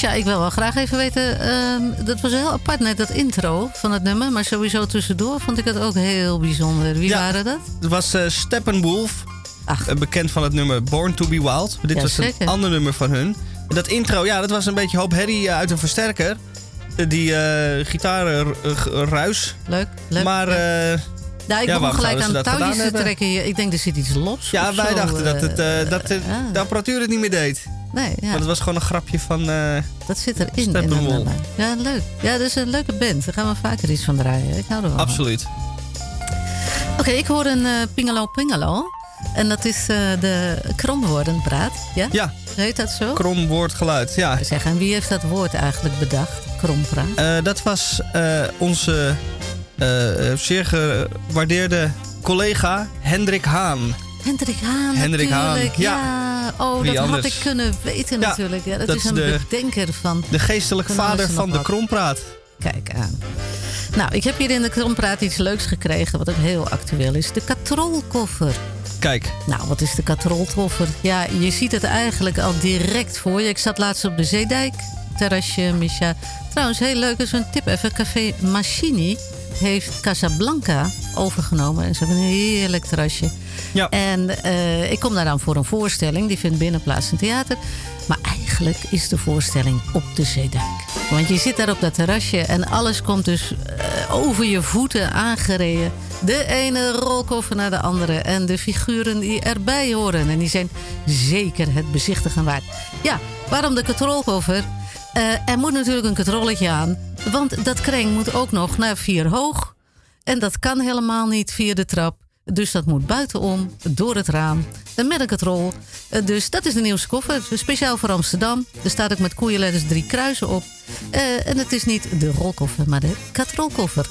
Ja, Misha, ik wil wel graag even weten. ehm, dat was heel apart net, dat intro van het nummer. Maar sowieso tussendoor vond ik het ook heel bijzonder. Wie Ja. waren dat? Het was eh, Steppenwolf. eh, bekend van het nummer Born to be Wild. Dit Ja, was zeker. een ander nummer van hun. Dat intro, ja, dat was een beetje hoop herrie eh, uit een versterker. Die eh gitarenruis. Leuk, leuk. Maar eh, Nou, ik ja, begon gelijk aan touwtjes te trekken. hier. Ik denk, er zit iets los. ja, wij zo, dachten dat, het, dat het, de apparatuur het niet meer deed. Nee, ja. Maar het was gewoon een grapje van... eh, Dat zit erin. in dat nummer. Ja, leuk. Ja, dat is een leuke band. Daar gaan we vaker iets van draaien. Ik hou er wel van. Absoluut. Oké, ik hoor een eh pingelo pingelo. En dat is eh, de kromwoordenpraat. Ja? Ja. Heet dat zo? Krom woordgeluid, ja. Zeg, en wie heeft dat woord eigenlijk bedacht? Krompraat. Dat was onze zeer gewaardeerde collega Hendrik Haan. Hendrik Haan, Hendrik Haan, ja. Ja. Oh, Wie dat had ik kunnen weten Ja, natuurlijk. Ja, dat, dat is een de- bedenker van... De geestelijk Van alles vader van de krompraat. Kijk aan. Nou, ik heb hier in de krompraat iets leuks gekregen... wat ook heel actueel is. De katrolkoffer. Kijk, Nou, wat is de katrolkoffer? Ja, je ziet het eigenlijk al direct voor je. Ik zat laatst op de Zeedijk, terrasje, Misha. Trouwens, heel leuk, is een tip even. Café Machini heeft Casablanca overgenomen. En ze hebben een heerlijk terrasje. En eh, ik kom daar dan voor een voorstelling. Die vindt binnen plaats in theater. Maar eigenlijk is de voorstelling op de Zeedijk. Want je zit daar op dat terrasje en alles komt dus eh, over je voeten aangereden. De ene rolkoffer naar de andere. En de figuren die erbij horen. En die zijn zeker het bezichtigen waard. Ja, waarom de katrolkoffer? Eh, er moet natuurlijk een katrolletje aan. Want dat kring moet ook nog naar vier hoog. En dat kan helemaal niet via de trap. Dus dat moet buitenom, door het raam, met een katrol. Eh, Dus dat is de nieuwste koffer. Speciaal voor Amsterdam. Er staat ook met koeienletters drie kruisen op. Eh, en het is niet de rolkoffer, maar de katrolkoffer.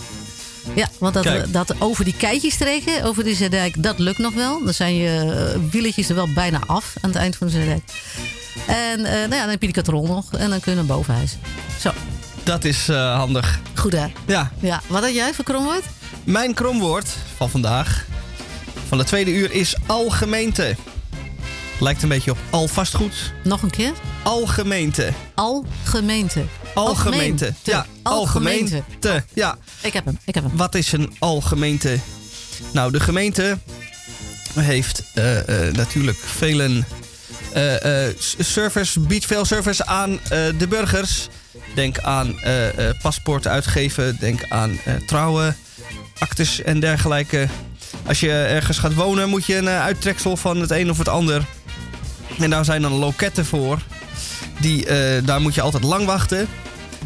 Ja, want dat, Kijk. dat over die keitjes trekken, over de Zeedijk, dat lukt nog wel. Dan zijn je eh, wieletjes er wel bijna af aan het eind van de Zeedijk. En nou ja, dan heb je die katrol nog en dan kunnen we boven hijsen. Zo, dat is handig. goed hè? Ja, Ja, wat had jij voor kromwoord? mijn kromwoord van vandaag, van de tweede uur, is algemeente. Lijkt een beetje op al vastgoed. Nog een keer? Algemeente. Algemeente. Algemeente. Ja, Algemeente. algemeente. Ja. Ik heb hem, ik heb hem. Wat is een algemeente? Nou, de gemeente heeft eh, eh, natuurlijk vele eh, eh, service, biedt veel service aan de burgers. Denk aan paspoort uitgeven, denk aan trouwen, actes en dergelijke. Als je ergens gaat wonen, moet je een eh, uittreksel van het een of het ander. En daar zijn dan loketten voor. Die, eh, daar moet je altijd lang wachten.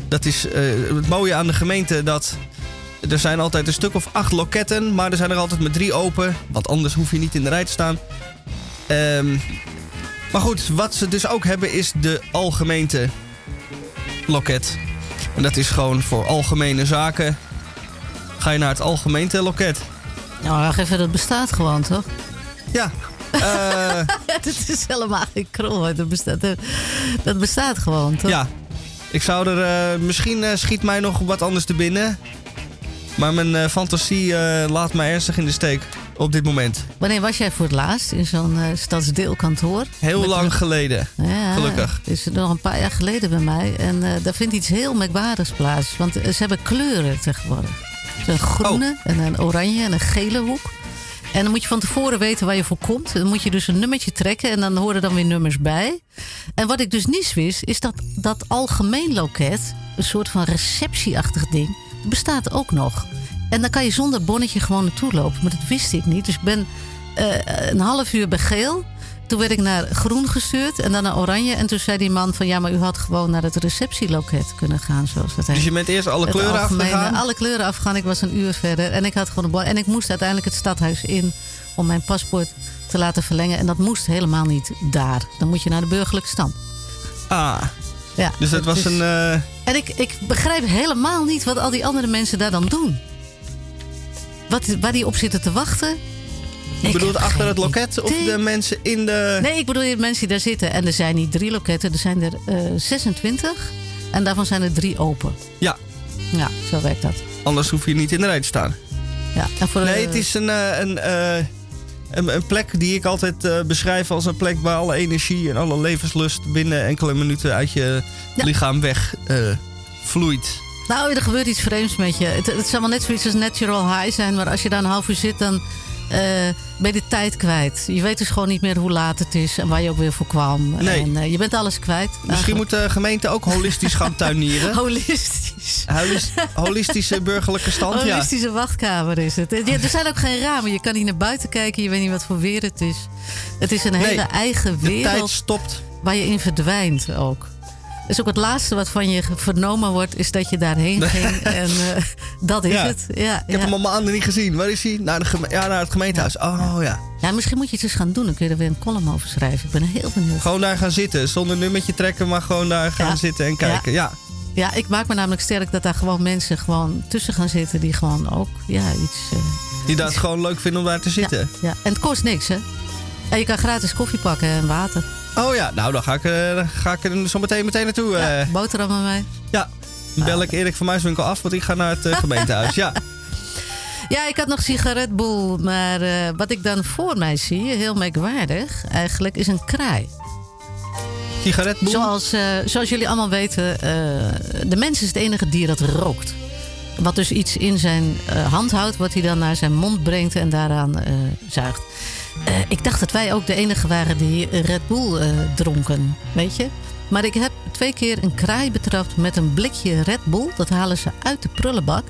Dat is eh, het mooie aan de gemeente dat er zijn altijd een stuk of acht loketten, maar er zijn er altijd maar drie open, want anders hoef je niet in de rij te staan. Ehm, maar goed, wat ze dus ook hebben is de algemeente loket. En dat is gewoon voor algemene zaken. Ga je naar het algemeente loket. Nou, wacht even, dat bestaat gewoon, toch? Ja. eh, dat is helemaal geen kromwoord. Dat bestaat, dat bestaat gewoon, toch? ja. Ik zou er... eh, misschien eh, schiet mij nog wat anders te binnen. Maar mijn eh, fantasie eh, laat mij ernstig in de steek op dit moment. Wanneer was jij voor het laatst in zo'n eh, stadsdeelkantoor? Heel Met lang een- geleden. Ja, Gelukkig. Het is nog een paar jaar geleden bij mij. En eh, daar vindt iets heel merkwaardigs plaats. Want eh, ze hebben kleuren tegenwoordig. Een groene Oh. en een oranje en een gele hoek. En dan moet je van tevoren weten waar je voor komt. Dan moet je dus een nummertje trekken en dan horen dan weer nummers bij. En wat ik dus niet wist, is dat dat algemeen loket, een soort van receptieachtig ding, bestaat ook nog. En dan kan je zonder bonnetje gewoon naartoe lopen. Maar dat wist ik niet. Dus ik ben eh, een half uur bij geel. Toen werd ik naar groen gestuurd en dan naar oranje. En toen zei die man van ja, maar u had gewoon naar het receptieloket kunnen gaan. Zoals dat heet. Dus je bent eerst alle Het kleuren afgegaan? Alle kleuren afgegaan. Ik was een uur verder. En ik had gewoon een bon. En ik moest uiteindelijk het stadhuis in om mijn paspoort te laten verlengen. En dat moest helemaal niet daar. Dan moet je naar de burgerlijke stand. Ah, Ja, dus dat was een... eh, En ik, ik begrijp helemaal niet wat al die andere mensen daar dan doen. Wat, waar die op zitten te wachten. Je Ik bedoelt heb achter het loket of de mensen in de... Nee, ik bedoel de mensen die daar zitten. En er zijn niet drie loketten, er zijn er eh 26. En daarvan zijn er drie open. Ja, Ja, zo werkt dat. anders hoef je niet in de rij te staan. Ja, en voor Nee, de- het is een... eh, een eh, Een, een plek die ik altijd eh, beschrijf als een plek waar alle energie en alle levenslust binnen enkele minuten uit je Ja. lichaam weg eh, vloeit. Nou, er gebeurt iets vreemds met je. Het, het zal wel net zoiets als natural high zijn, maar als je daar een half uur zit, dan eh, ben je de tijd kwijt. Je weet dus gewoon niet meer hoe laat het is en waar je ook weer voor kwam. Nee. En eh, je bent alles kwijt. Misschien moet de gemeente ook holistisch gaan tuinieren. Holistisch. Holis- holistische burgerlijke stand, ja. Holistische wachtkamer is het. Ja, er zijn ook geen ramen. Je kan niet naar buiten kijken. Je weet niet wat voor weer het is. Het is een Nee, hele eigen De tijd wereld stopt. waar je in verdwijnt ook. Dus ook het laatste wat van je vernomen wordt, is dat je daarheen ging. En eh, dat is Ja. het. Ja, Ik heb ja. hem al maanden niet gezien. Waar is hij? Naar, de ja, naar het gemeentehuis. Oh ja. ja, misschien moet je het eens gaan doen. Dan kun je er weer een column over schrijven. Ik ben heel benieuwd. Gewoon daar gaan zitten. Zonder nummertje trekken, maar gewoon daar gaan Ja. zitten en kijken. Ja. Ja, ik maak me namelijk sterk dat daar gewoon mensen gewoon tussen gaan zitten die gewoon ook ja, iets. eh, Die dat gewoon leuk vinden om daar te zitten. ja. En het kost niks, hè? En je kan gratis koffie pakken en water. Oh ja, nou dan ga ik, dan ga ik er zo meteen, meteen naartoe. Ja, eh. boterhammen mee. ja. Dan bel ik Erik van Muiswinkel af, want ik ga naar het eh, gemeentehuis. Ja. Ja, ik had nog sigaretboel, maar wat ik dan voor mij zie, heel merkwaardig, eigenlijk is een kraai. Sigaretboel? Zoals, zoals jullie allemaal weten, de mens is het enige dier dat rookt. Wat dus iets in zijn hand houdt, wat hij dan naar zijn mond brengt en daaraan zuigt. Eh, ik dacht dat wij ook de enige waren die Red Bull eh, dronken, weet je. Maar ik heb twee keer een kraai betrapt met een blikje Red Bull. Dat halen ze uit de prullenbak.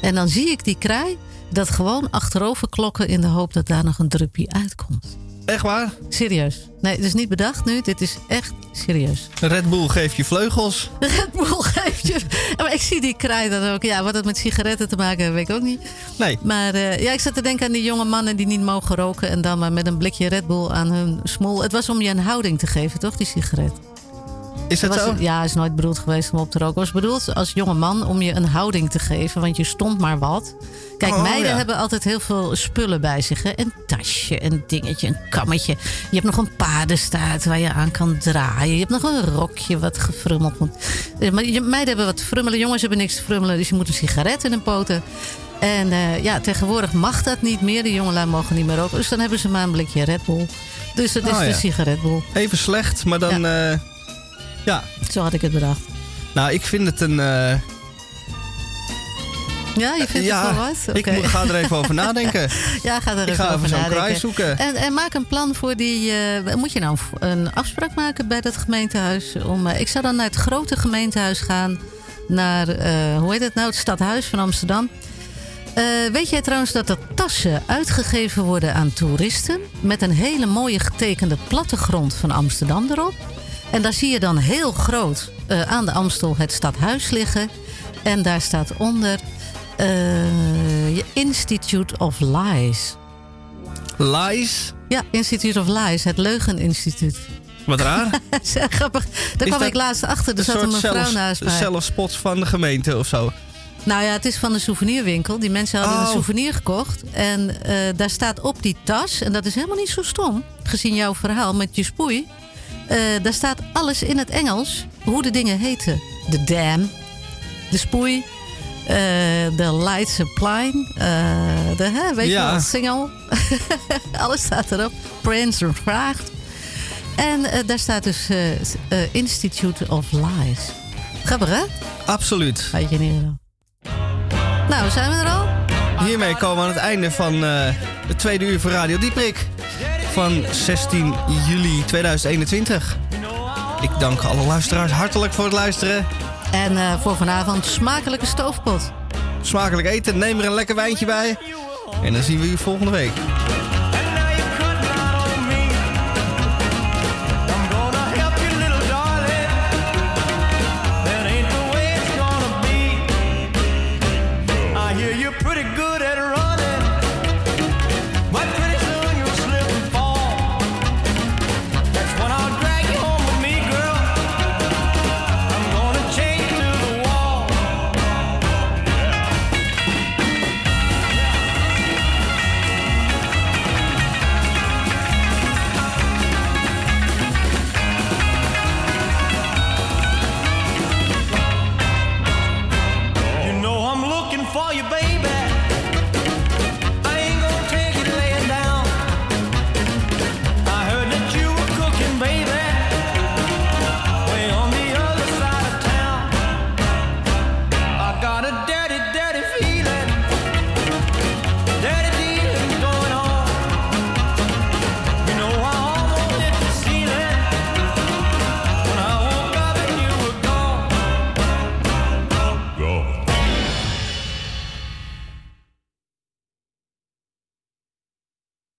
En dan zie ik die kraai dat gewoon achterover klokken in de hoop dat daar nog een drupje uitkomt. Echt waar? Serieus. Nee, het is niet bedacht nu. Dit is echt serieus. Red Bull geeft je vleugels. Red Bull geeft je. Maar ik zie die kraai dan ook. Ja, wat het met sigaretten te maken heeft, weet ik ook niet. Nee. Maar eh, ja, ik zat te denken aan die jonge mannen die niet mogen roken. En dan maar met een blikje Red Bull aan hun smoel. Het was om je een houding te geven, toch, die sigaret? Is dat zo? het- ja, is nooit bedoeld geweest om op te roken. Het was bedoeld als jonge man om je een houding te geven. Want je stond maar wat. Kijk, Oh, meiden ja. hebben altijd heel veel spullen bij zich. Hè? Een tasje, een dingetje, een kammetje. Je hebt nog een paardenstaart waar je aan kan draaien. Je hebt nog een rokje wat gefrummeld moet. Eh, Maar meiden hebben wat frummelen. Jongens hebben niks te frummelen. Dus je moet een sigaret in hun poten. En eh, ja, tegenwoordig mag dat niet meer. De jongelui mogen niet meer roken. Dus dan hebben ze maar een blikje Red Bull. Dus dat is Oh, de sigaretbol. Even slecht, maar dan... Ja. Ja. Zo had ik het bedacht. Nou, ik vind het een... eh, Ja, je vindt ja, het wel wat? ik Oké. moet- ga er even over nadenken. Ja, ga er Ik even ga over even zo'n nadenken. zoeken. En, en maak een plan voor die... eh, moet je nou een- afspraak maken bij dat gemeentehuis? Om, eh, ik zou dan naar het grote gemeentehuis gaan. Naar, hoe heet het nou? Het stadhuis van Amsterdam. Weet jij trouwens dat er tassen uitgegeven worden aan toeristen... met een hele mooie getekende plattegrond van Amsterdam erop? En daar zie je dan heel groot eh, aan de Amstel het stadhuis liggen. En daar staat onder... eh, Institute of Lies. Lies? Ja, Institute of Lies, het Leugeninstituut. Wat raar. Grappig. Daar kwam ik laatst achter. Er zat een mevrouw naast mij. zelfspot van de gemeente of zo. Nou ja, het is van een souvenirwinkel. Die mensen hadden Oh. een souvenir gekocht. En eh, daar staat op die tas, en dat is helemaal niet zo stom, gezien jouw verhaal met je spoei. Eh, daar staat alles in het Engels, hoe de dingen heten. De dam, de spoei, eh, de light supply, eh, de, hè, weet Ja. je wel, single. alles staat erop. Prince vraagt. En daar staat dus Institute of Lies. Grappig, hè? Absoluut. Weet je niet. Nou, zijn we er al? Hiermee komen we aan het einde van het tweede uur van Radio Dieprik. Van 16 juli 2021. Ik dank alle luisteraars hartelijk voor het luisteren. En eh, voor vanavond smakelijke stoofpot. Smakelijk eten, neem er een lekker wijntje bij. En dan zien we u volgende week.